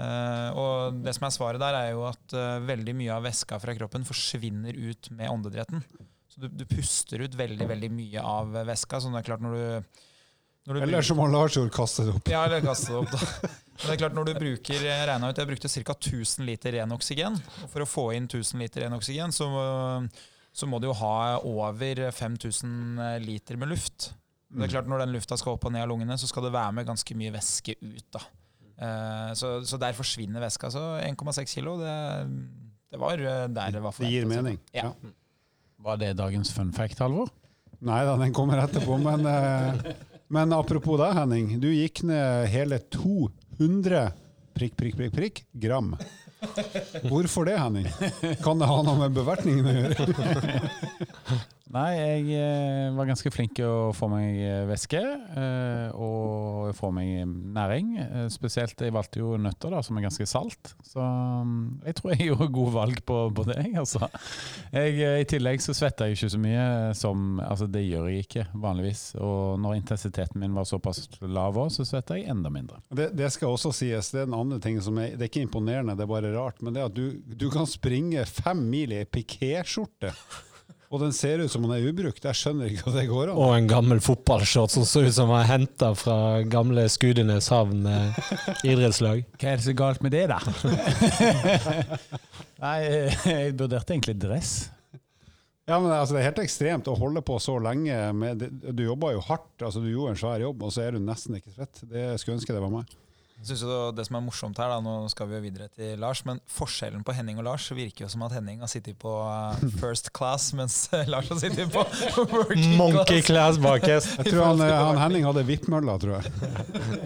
Eh, og det som er svaret der, er jo at eh, veldig mye av væska fra kroppen forsvinner ut med åndedretten. Så du, du puster ut veldig, veldig mye av væska. Så det er klart når du, Eller som han Lars gjorde, kaste det opp. ja, eller kaste det opp, da. Men det er klart når du bruker Jeg regna ut jeg brukte ca. 1000 liter ren oksygen. Og for å få inn 1000 liter ren oksygen, så, så må du jo ha over 5000 liter med luft. Det er klart Når den lufta skal opp og ned av lungene, så skal det være med ganske mye væske ut. da. Eh, Så, så der forsvinner væska. Så 1,6 kilo, det, det var eh, der det var forventet. Det gir mening. Ja. Ja. Var det dagens fun fact, Halvor? Nei da, den kommer etterpå. Men, eh, men apropos deg, Henning. Du gikk ned hele 200 prikk, prikk, prikk, prikk gram. Hvorfor det, Henning? Kan det ha noe med bevertningen å gjøre? Nei, jeg eh, var ganske flink til å få meg eh, væske eh, og få meg næring. Spesielt, jeg valgte jo nøtter da, som er ganske salt. Så mm, jeg tror jeg gjorde gode valg på, på det. Altså. Jeg, I tillegg så svetta jeg ikke så mye som Altså, det gjør jeg ikke vanligvis. Og når intensiteten min var såpass lav så svetta jeg enda mindre. Det, det skal også sies, det er en annen ting som er Det er ikke imponerende, det er bare rart. Men det er at du, du kan springe fem mil i pikéskjorte, og den ser ut som den er ubrukt. Jeg skjønner ikke at det går an. Og en gammel fotballshort som så ut som var henta fra gamle Skudenes havn eh, idrettslag. Hva er det så galt med det, da? Nei, jeg vurderte egentlig dress. Ja, men altså, Det er helt ekstremt å holde på så lenge. Med, du jobba jo hardt, altså du gjorde en svær jobb, og så er du nesten ikke svett. Det skulle ønske det var meg. Jeg synes jo det som er morsomt her, da, nå skal vi jo videre til Lars, men forskjellen på Henning og Lars virker jo som at Henning har sittet på eh, first class, mens eh, Lars har sittet på working Monkey class. bakest. Jeg tror han, han Henning hadde Hvittmølla, tror jeg.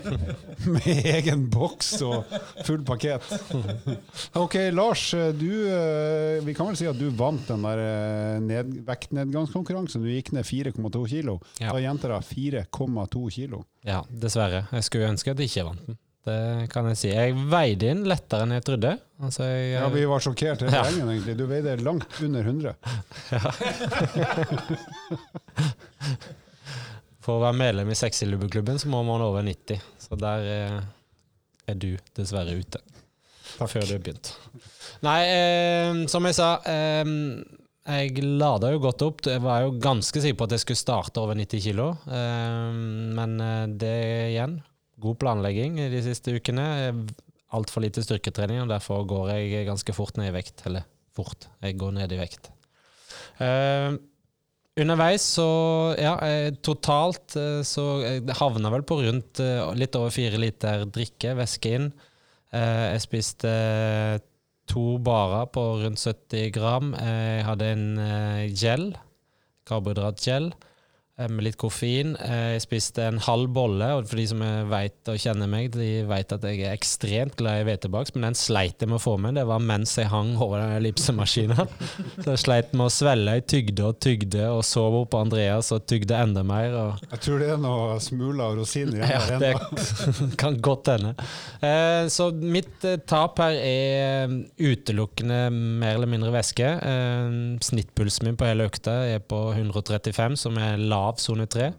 Med egen boks og full pakket. Ok, Lars. Du, eh, vi kan vel si at du vant den der eh, ned, vektnedgangskonkurransen. Du gikk ned 4,2 kilo. Da gjentar jeg 4,2 kilo. Ja, dessverre. Jeg skulle ønske at jeg ikke vant den. Det kan jeg si. Jeg veide inn lettere enn jeg trodde. Altså, jeg, Ja, Vi var sjokkert hele Ja. gjengen, egentlig. Du veide langt under 100. For å være medlem i Sexylubbeklubben så må man over 90. Så der er, er du dessverre ute. Før du har begynt. Nei, eh, som jeg sa eh, Jeg lada jo godt opp. Jeg var jo ganske sikker på at jeg skulle starte over 90 kilo. Eh, men eh, det igjen God planlegging de siste ukene. Altfor lite styrketrening, og derfor går jeg ganske fort ned i vekt. Eller fort, jeg går ned i vekt. Uh, Underveis så Ja, eh, totalt eh, så havna vel på rundt litt over fire liter drikke, væske inn. Jeg spiste to barer på rundt 70 gram. Jeg hadde en gel, karbohydratgel, med litt koffein. Eh, jeg spiste en halv bolle, og for de som vet og kjenner meg, de vet at jeg er ekstremt glad i hvetebakst, men den sleit jeg med å få med. Det var mens jeg hang over den ellipsemaskinen. Så jeg sleit med å svelge. Jeg tygde og tygde og sov på Andreas og tygde enda mer. Jeg tror det er noe smuler og rosiner igjen ja, der det kan godt hende. Eh, så mitt eh, tap her er utelukkende mer eller mindre væske. Eh, snittpulsen min på hele økta er på 135, som er lav sone 3.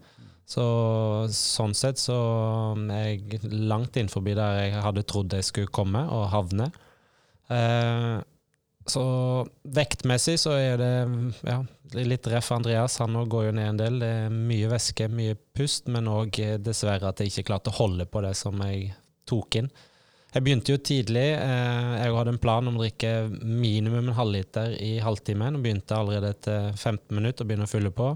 Så sånn sett så er jeg langt innenfor der jeg hadde trodd jeg skulle komme og havne. Eh, så vektmessig så er det ja, litt ref Andreas. Han òg går jo ned en del. Det er mye væske, mye pust, men òg dessverre at jeg ikke klarte å holde på det som jeg tok inn. Jeg begynte jo tidlig. Eh, jeg hadde en plan om å drikke minimum en halvliter i halvtimen. og Begynte allerede etter 15 minutter å begynne å fylle på.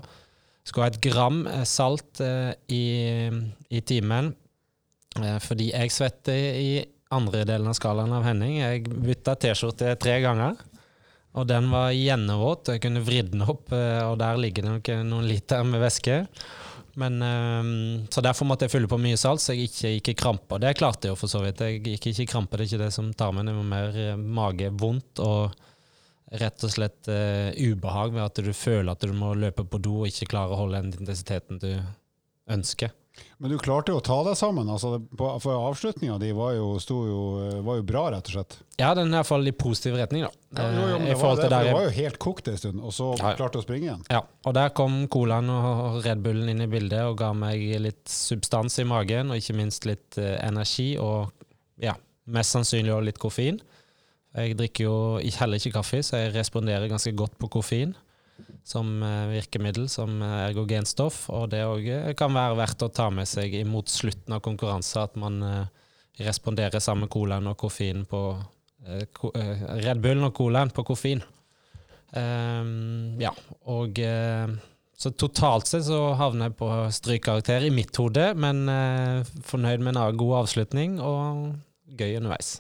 Skulle ha et gram eh, salt eh, i, i timen. Eh, fordi jeg svetter i andre delen av skalaen av Henning. Jeg bytta T-skjorte tre ganger. Og den var gjennomvåt, jeg kunne vridd den opp, og der ligger det nok noen liter med væske. Men, så derfor måtte jeg fylle på mye salt, så jeg ikke gikk i krampe. Det klarte jeg jo for så vidt. Jeg gikk ikke i krampe, det er ikke det som tar meg. Det var mer magevondt og rett og slett uh, ubehag ved at du føler at du må løpe på do og ikke klarer å holde den intensiteten du ønsker. Men du klarte jo å ta deg sammen. Altså, for avslutninga di var jo, var jo bra, rett og slett. Ja, den er iallfall i positiv retning, da. Ja, jo, jo, men Eh, det, var, det, der det var jo helt kokt en stund, og så Ja, ja. klarte du å springe igjen. Ja, og der kom colaen og Red Bullen inn i bildet og ga meg litt substans i magen, og ikke minst litt uh, energi og ja, mest sannsynlig også litt koffein. Jeg drikker jo heller ikke kaffe, så jeg responderer ganske godt på koffein som eh, virkemiddel, som eh, ergogenstoff, og det òg kan være verdt å ta med seg imot slutten av konkurranse, at man eh, responderer sammen med colaen og koffein på eh, eh, Red Bullen og colaen på koffein. Um, ja, og eh, så totalt sett så havner jeg på strykkarakter i mitt hode, men eh, fornøyd med en god avslutning og gøy underveis.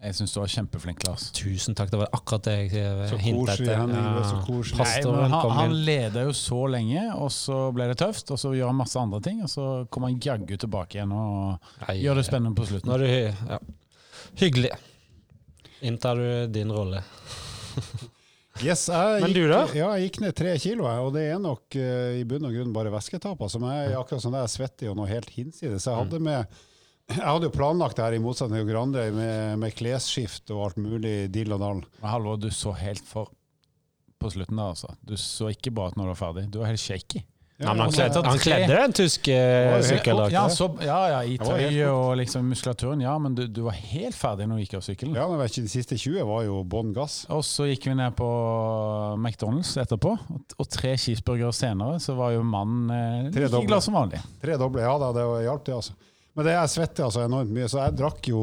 Jeg syns du var kjempeflink, Lars. Tusen takk, det var akkurat det jeg eh, hintet etter. Han, ja. han, han leda jo så lenge, og så ble det tøft. Og så gjør han masse andre ting, og så kommer han jaggu tilbake igjen og Nei, gjør det spennende på slutten. Nå du ja. hyggelig. Inntar du din rolle. Yes, jeg Men gikk, du da? Ja, jeg gikk ned tre kilo, og det er nok uh, i bunn og grunn bare væsketap. Altså, jeg er akkurat sånn der jeg svetter jo noe helt hinsides. Jeg Mm. hadde med jeg hadde jo planlagt det her i motsetning til Grandøy, med, med klesskift og alt mulig dill og dall. Men Halvor, du så helt for på slutten der, altså. Du så ikke bra ut når du var ferdig. Du var helt shaky. Ja, men han, kledde, han kledde den tyske sykkeldrakt. Ja, ja, ja, i tøyet og liksom muskulaturen, ja, men du, du var helt ferdig når du gikk av sykkelen. Ja, men vet ikke, De siste 20 var jo bånn gass. Og så gikk vi ned på McDonald's etterpå, og, og tre cheeseburgere senere så var jo mannen eh, like glad som vanlig. Tre doble, ja da, det hjalp det, altså. Men det jeg svetter altså enormt mye, så jeg drakk jo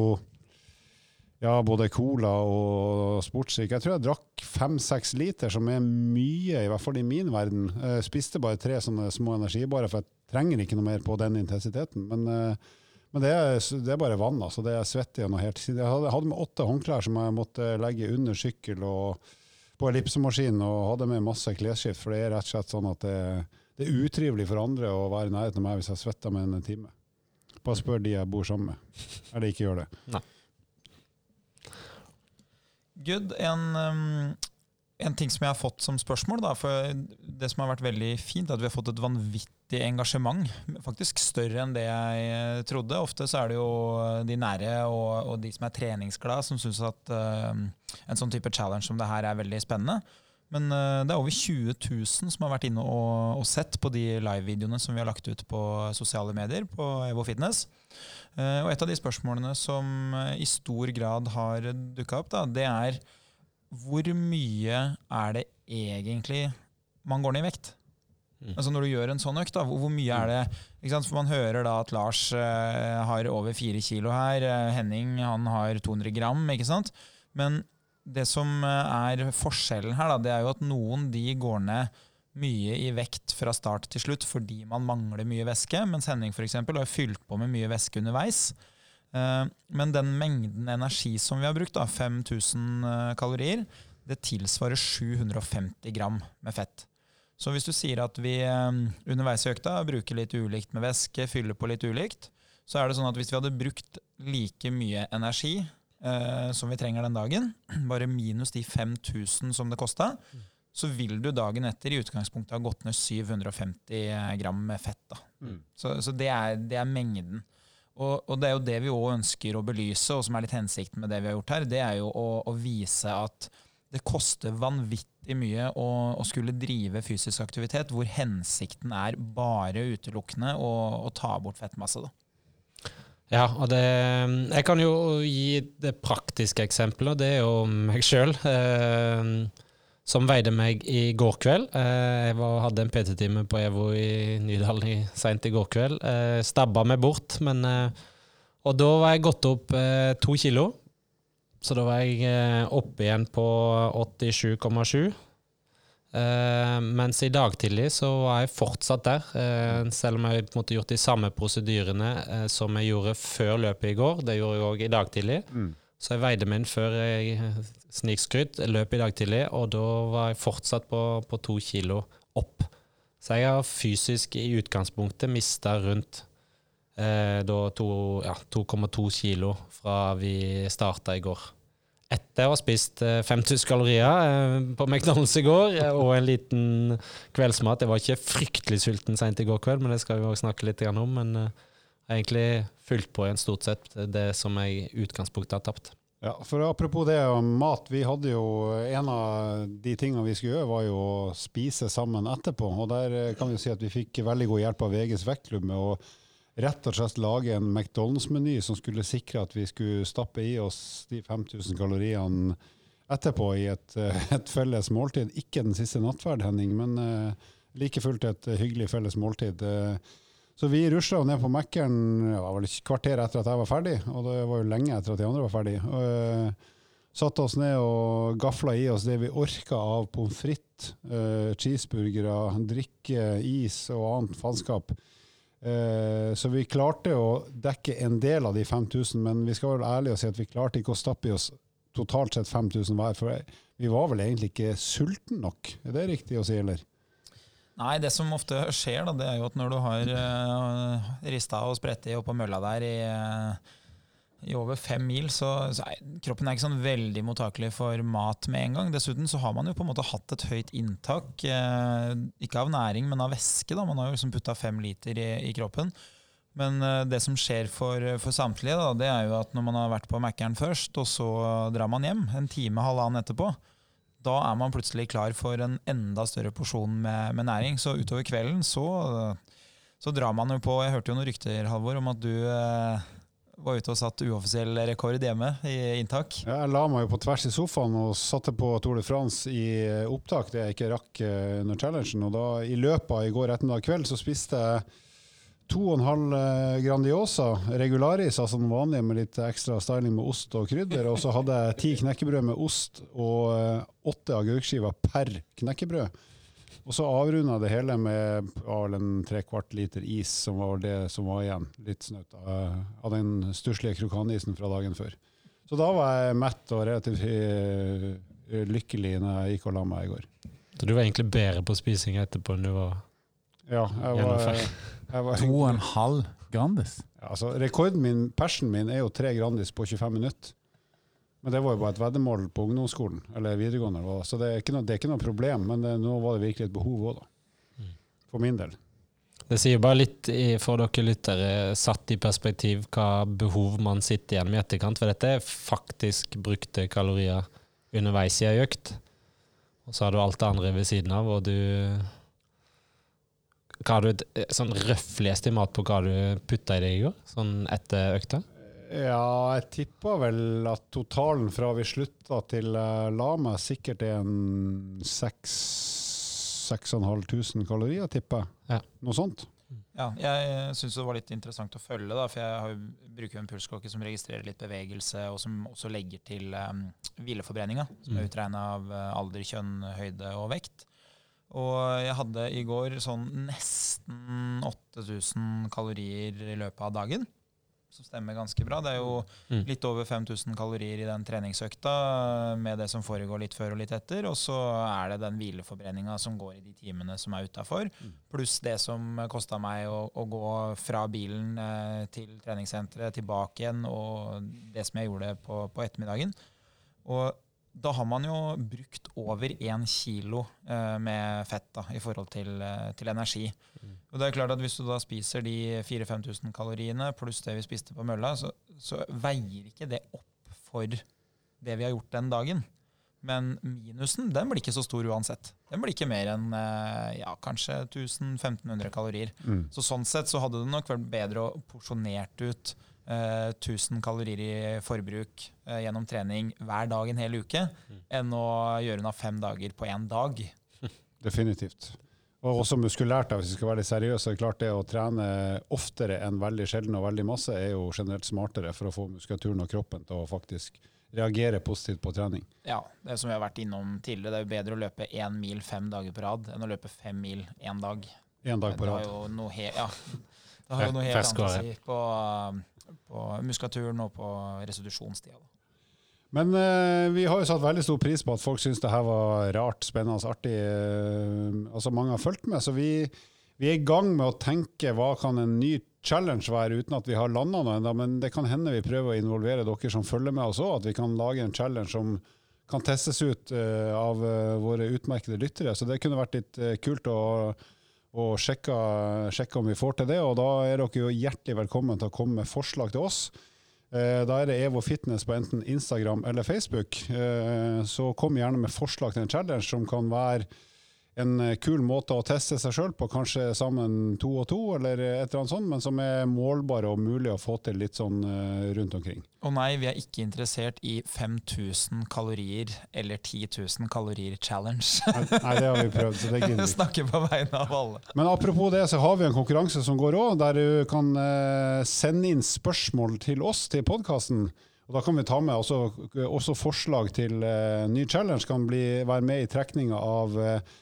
ja, både cola og sportsdrikk. Jeg tror jeg drakk fem-seks liter, som er mye, i hvert fall i min verden. Jeg spiste bare tre sånne små energibarer, for jeg trenger ikke noe mer på den intensiteten. Men, eh, men det, er, det er bare vann, altså. Det er svette gjennom helt helt Jeg hadde med åtte håndklær som jeg måtte legge under sykkel og på ellipsemaskinen, og hadde med masse klesskift, for det er rett og slett sånn at det, det er utrivelig for andre å være i nærheten av meg hvis jeg svetter med en time. Bare spør de jeg bor sammen med. Eller ikke gjør det. Good. En, um, en ting som jeg har fått som spørsmål, da, for det som har vært veldig fint, er at vi har fått et vanvittig engasjement. Faktisk større enn det jeg trodde. Ofte så er det jo de nære og, og de som er treningsglade, som syns at um, en sånn type challenge som det her er veldig spennende. Men uh, det er over 20 000 som har vært inne og, og sett på de live-videoene som vi har lagt ut på sosiale medier på Evo Fitness. Eh, og et av de spørsmålene som eh, i stor grad har dukka opp, da, det er hvor mye er det egentlig man går ned i vekt? Mm. Altså Når du gjør en sånn økt, da, hvor, mye er det ikke sant? For Man hører da at Lars eh, har over fire kilo her, eh, Henning han har 200 gram. ikke sant? Men det som eh, er forskjellen her, da, det er jo at noen de går ned mye i vekt fra start til slutt fordi man mangler mye væske, mens Henning for eksempel, har fylt på med mye væske underveis. Eh, Men den mengden energi som vi har brukt, da, 5000 eh, kalorier, det tilsvarer 750 gram med fett. Så hvis du sier at vi underveis i økta bruker litt ulikt med væske, fyller på litt ulikt, så er det sånn at hvis vi hadde brukt like mye energi eh, som vi trenger den dagen, bare minus de 5000 som det kosta, så vil du dagen etter i utgangspunktet ha gått ned 750 gram med fett. Da. Mm. Så, så det, er, det er mengden. Og, og det er jo det vi òg ønsker å belyse, og som er litt hensikten med det vi har gjort her, det er jo å, å vise at det koster vanvittig mye å, å skulle drive fysisk aktivitet hvor hensikten er bare utelukkende å, å ta bort fettmasse. Da. Ja, og det Jeg kan jo gi det praktiske eksempelet, det er jo meg sjøl. Eh, som veide meg i går kveld. Eh, jeg var, hadde en PT-time på EVO i Nydalen seint i går kveld. Eh, stabba meg bort, men eh, Og da var jeg gått opp to kilo. Så da var jeg oppe igjen på 87,7. Eh, mens i dag tidlig så var jeg fortsatt der, eh, selv om jeg måte gjort de samme prosedyrene eh, som jeg gjorde før løpet i går. Det gjorde jeg òg i dag tidlig. Mm. Så jeg veide meg inn før jeg snikskryt, løp i dag tidlig, og da var jeg fortsatt på, på to kilo opp. Så jeg har fysisk i utgangspunktet mista rundt eh, da to- ja, 2,2 kilo fra vi starta i går. Etter å ha spist eh, 5000 kalorier eh, på McDonald's i går, eh, og en liten kveldsmat. Jeg var ikke fryktelig sulten seint i går kveld, men det skal vi også snakke litt om. Men eh, jeg har egentlig fulgt på igjen stort sett det som jeg i utgangspunktet har tapt. Ja, for Apropos det om mat. vi hadde jo En av de tingene vi skulle gjøre, var jo å spise sammen etterpå. og Der eh, kan vi si at vi fikk veldig god hjelp av VGs vektklubb rett og slett lage en McDonald's-meny som skulle sikre at vi skulle stappe i oss de 5000 kaloriene etterpå i et, eh, et felles måltid. Ikke den siste nattverd, Henning, men uh, like fullt et hyggelig felles måltid. Eh, så vi rusla ned på Mækkern ja, et kvarter etter at jeg var ferdig, og det var jo lenge etter at de andre var ferdig. Eh, satte oss ned og gafla i oss det vi orka av pommes frites, uh, cheeseburgere, drikke, is og annet faenskap. Eh, så vi klarte å dekke en del av de 5000, men vi skal være ærlige og si at vi klarte ikke å stappe i oss totalt sett 5000 hver. For vi var vel egentlig ikke sulten nok, er det riktig å si, eller? Nei, det som ofte skjer, da, det er jo at når du har uh, rista og spredt i oppå mølla der i, eh, i over fem mil, så, så er kroppen er ikke sånn veldig mottakelig for mat med en gang. Dessuten så har man jo på en måte hatt et høyt inntak, eh, ikke av næring, men av væske. da, Man har jo liksom putta fem liter i, i kroppen. Men eh, det som skjer for, for samtlige, da, det er jo at når man har vært på Mækkern først, og så drar man hjem en time, halvannen etterpå, da er man plutselig klar for en enda større porsjon med, med næring. Så utover kvelden så, så drar man jo på Jeg hørte jo noen rykter, Halvor, om at du eh, var ute og satt uoffisiell rekord hjemme i inntak. Ja, Jeg la meg jo på tvers i sofaen og satte på Tour de France i eh, opptak, det jeg ikke rakk eh, under challengen. Og da i løpet av i går ettermiddag kveld så spiste jeg to og en halv eh, Grandiosa regularis, altså den vanlige med litt ekstra styling med ost og krydder. Og så hadde jeg ti knekkebrød med ost og åtte agurkskiver per knekkebrød. Og så avrunda det hele med ja, vel en tre kvart liter is, som var det som var igjen. Litt snaut av, av den stusslige krokanisen fra dagen før. Så da var jeg mett og relativt eh, lykkelig når jeg gikk og la meg i går. Så du var egentlig bedre på spising etterpå enn du var Ja, jeg var, jeg var To og en halv Grandis. Ja, altså, rekorden min, persen min, er jo tre Grandis på 25 minutter. Men det var jo bare et veddemål på ungdomsskolen, eller videregående. Så det er ikke noe, det er ikke noe problem, men det, nå var det virkelig et behov òg, da. Mm. For min del. Det sier bare litt for dere lyttere, satt i perspektiv hva behov man sitter igjen med i etterkant. For dette er faktisk brukte kalorier underveis i ei økt. Og så har du alt det andre ved siden av, og du Hva har du et sånn røffelig estimat på hva du putta i deg i går? Sånn etter økta? Ja, jeg tippa vel at totalen fra vi slutta til Lama sikkert er en 6500 kalorier, tipper jeg. Ja. Noe sånt. Ja, jeg syns det var litt interessant å følge, da, for jeg har bruker jo en pulsklokke som registrerer litt bevegelse, og som også legger til um, hvileforbrenninga, som er Mm. utregna av eh, alder, kjønn, høyde og vekt. Og jeg hadde i går sånn nesten 8000 kalorier i løpet av dagen, som stemmer ganske bra. Det er jo Mm. litt over 5000 kalorier i den treningsøkta, med det som foregår litt før og litt etter. Og så er det den hvileforbrenninga som går i de timene som er utafor, pluss det som kosta meg å, å gå fra bilen eh, til treningssenteret, tilbake igjen, og det som jeg gjorde på, på ettermiddagen. Og da har man jo brukt over én kilo eh, med fett da, i forhold til, eh, til energi. Og det er klart at Hvis du da spiser de 4000-5000 kaloriene pluss det vi spiste på mølla, så, så veier ikke det opp for det vi har gjort den dagen. Men minusen den blir ikke så stor uansett. Den blir ikke mer enn eh, ja, kanskje 1000-1500 kalorier. Mm. Så sånn sett så hadde det nok vært bedre å porsjonert ut eh, 1000 kalorier i forbruk eh, gjennom trening hver dag en hel uke, enn å gjøre unna fem dager på én dag. Definitivt. Og også muskulært, hvis vi skal være litt seriøse. Det er klart det å trene oftere enn veldig sjelden og veldig masse er jo generelt smartere for å få muskulaturen og kroppen til å faktisk reagere positivt på trening. Ja, det er som vi har vært innom tidligere. Det er jo bedre å løpe én mil fem dager på rad enn å løpe fem mil én dag. En dag på Det har rad. jo noe, he ja, det har jo noe helt annet å si på, på muskulaturen og på restitusjonstida. Men eh, vi har jo satt veldig stor pris på at folk syns det her var rart, spennende, artig. eh, altså mange har fulgt med. Så vi, vi er i gang med å tenke hva kan en ny challenge være, uten at vi har landa noe ennå. Men det kan hende vi prøver å involvere dere som følger med oss òg, at vi kan lage en challenge som kan testes ut eh, av eh, våre utmerkede lyttere. Så det kunne vært litt eh, kult å, å sjekke, sjekke om vi får til det. Og da er dere jo hjertelig velkommen til å komme med forslag til oss. Eh, Da er det Evo Fitness på enten Instagram eller Facebook. Eh, Så kom gjerne med forslag til en challenge som kan være en eh, kul måte å teste seg sjøl på, kanskje sammen to og to, eller et eller annet sånt, men som er målbare og mulig å få til litt sånn eh, rundt omkring. Og nei, vi er ikke interessert i 5000 kalorier eller 10 000 kalorier challenge. Nei, det har vi prøvd, så det gidder vi ikke. Snakker på vegne av alle. Men apropos det, så har vi en konkurranse som går òg, der du kan eh, sende inn spørsmål til oss til podkasten. Og da kan vi ta med også, også forslag til uh, ny challenge. Kan bli, være med i trekninga av eh,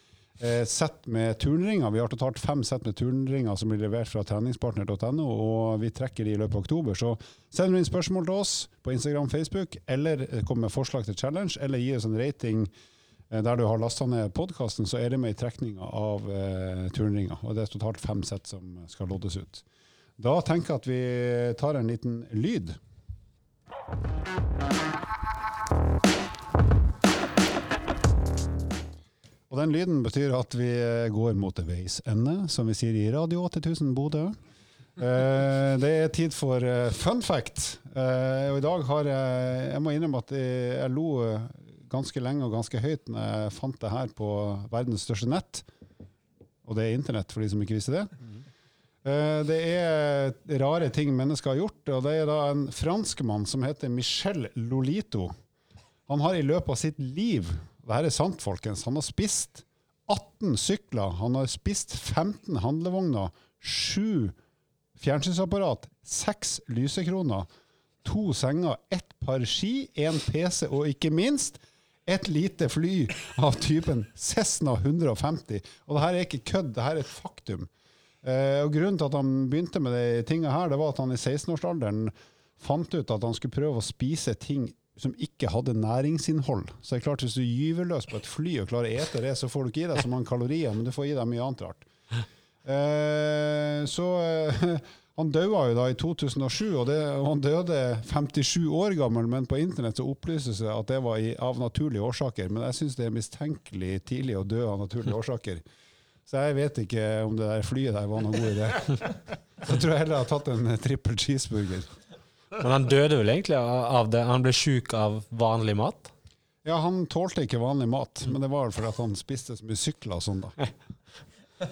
sett med turnringer. Vi har totalt fem sett med turnringer som blir levert fra treningspartner.no, og vi trekker de i løpet av oktober. Så send inn spørsmål til oss på Instagram, Facebook, eller eh, kom med forslag til challenge, eller gi oss en rating eh, der du har lasta ned podkasten, så er det med i trekninga av eh, turnringer. Og det er totalt fem sett som skal loddes ut. Da tenker jeg at vi tar en liten lyd. Og den lyden betyr at vi eh, går mot veis ende, som vi sier i Radio 8000 Bodø. Eh, det er tid for eh, fun fact. Eh, og i dag har jeg Jeg må innrømme at jeg, jeg lo eh, ganske lenge og ganske høyt når jeg fant det her på verdens største nett. Og det er internett, for de som ikke visste det. Eh, Det er rare ting mennesker har gjort, og det er da en franskmann som heter Michel Lolito. Han har i løpet av sitt liv, det er sant folkens, han har spist 18 sykler, han har spist 15 handlevogner, 7 fjernsynsapparat, 6 lysekroner, to senger, ett par ski, en PC og ikke minst et lite fly av typen Cessna 150. Og det her er ikke kødd, det her er et faktum. Eh, og Grunnen til at han begynte med de tinga her, det var at han i 16-årsalderen fant ut at han skulle prøve å spise ting som ikke hadde næringsinnhold. Så det er klart Hvis du gyver løs på et fly og klarer å ete det, så får du ikke i deg så mange kalorier, men du får i deg mye annet rart. Eh, så eh, han daua jo da i 2007, og, det, og han døde 57 år gammel, men på internett så opplyses det at det var i, av naturlige årsaker. Men jeg syns det er mistenkelig tidlig å dø av naturlige årsaker. Så jeg vet ikke om det der flyet der var noen god idé. Så tror jeg heller jeg har tatt en trippel cheeseburger. Men han døde vel egentlig av det? Han ble sjuk av vanlig mat? Ja, han tålte ikke vanlig mat, men det var fordi at han spiste så mye sykler og sånn, da.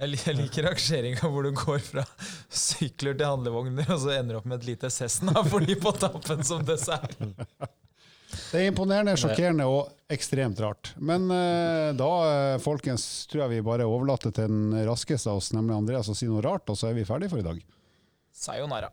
Jeg liker rangeringa hvor du går fra sykler til handlevogner, og så ender du opp med et lite Cessna for de på tappen som dessert. Det er imponerende, sjokkerende og ekstremt rart. Men eh, da, eh, folkens, tror jeg vi bare overlater til den raskeste av oss, nemlig Andreas, å si noe rart, og så er vi ferdige for i dag. Sayonara.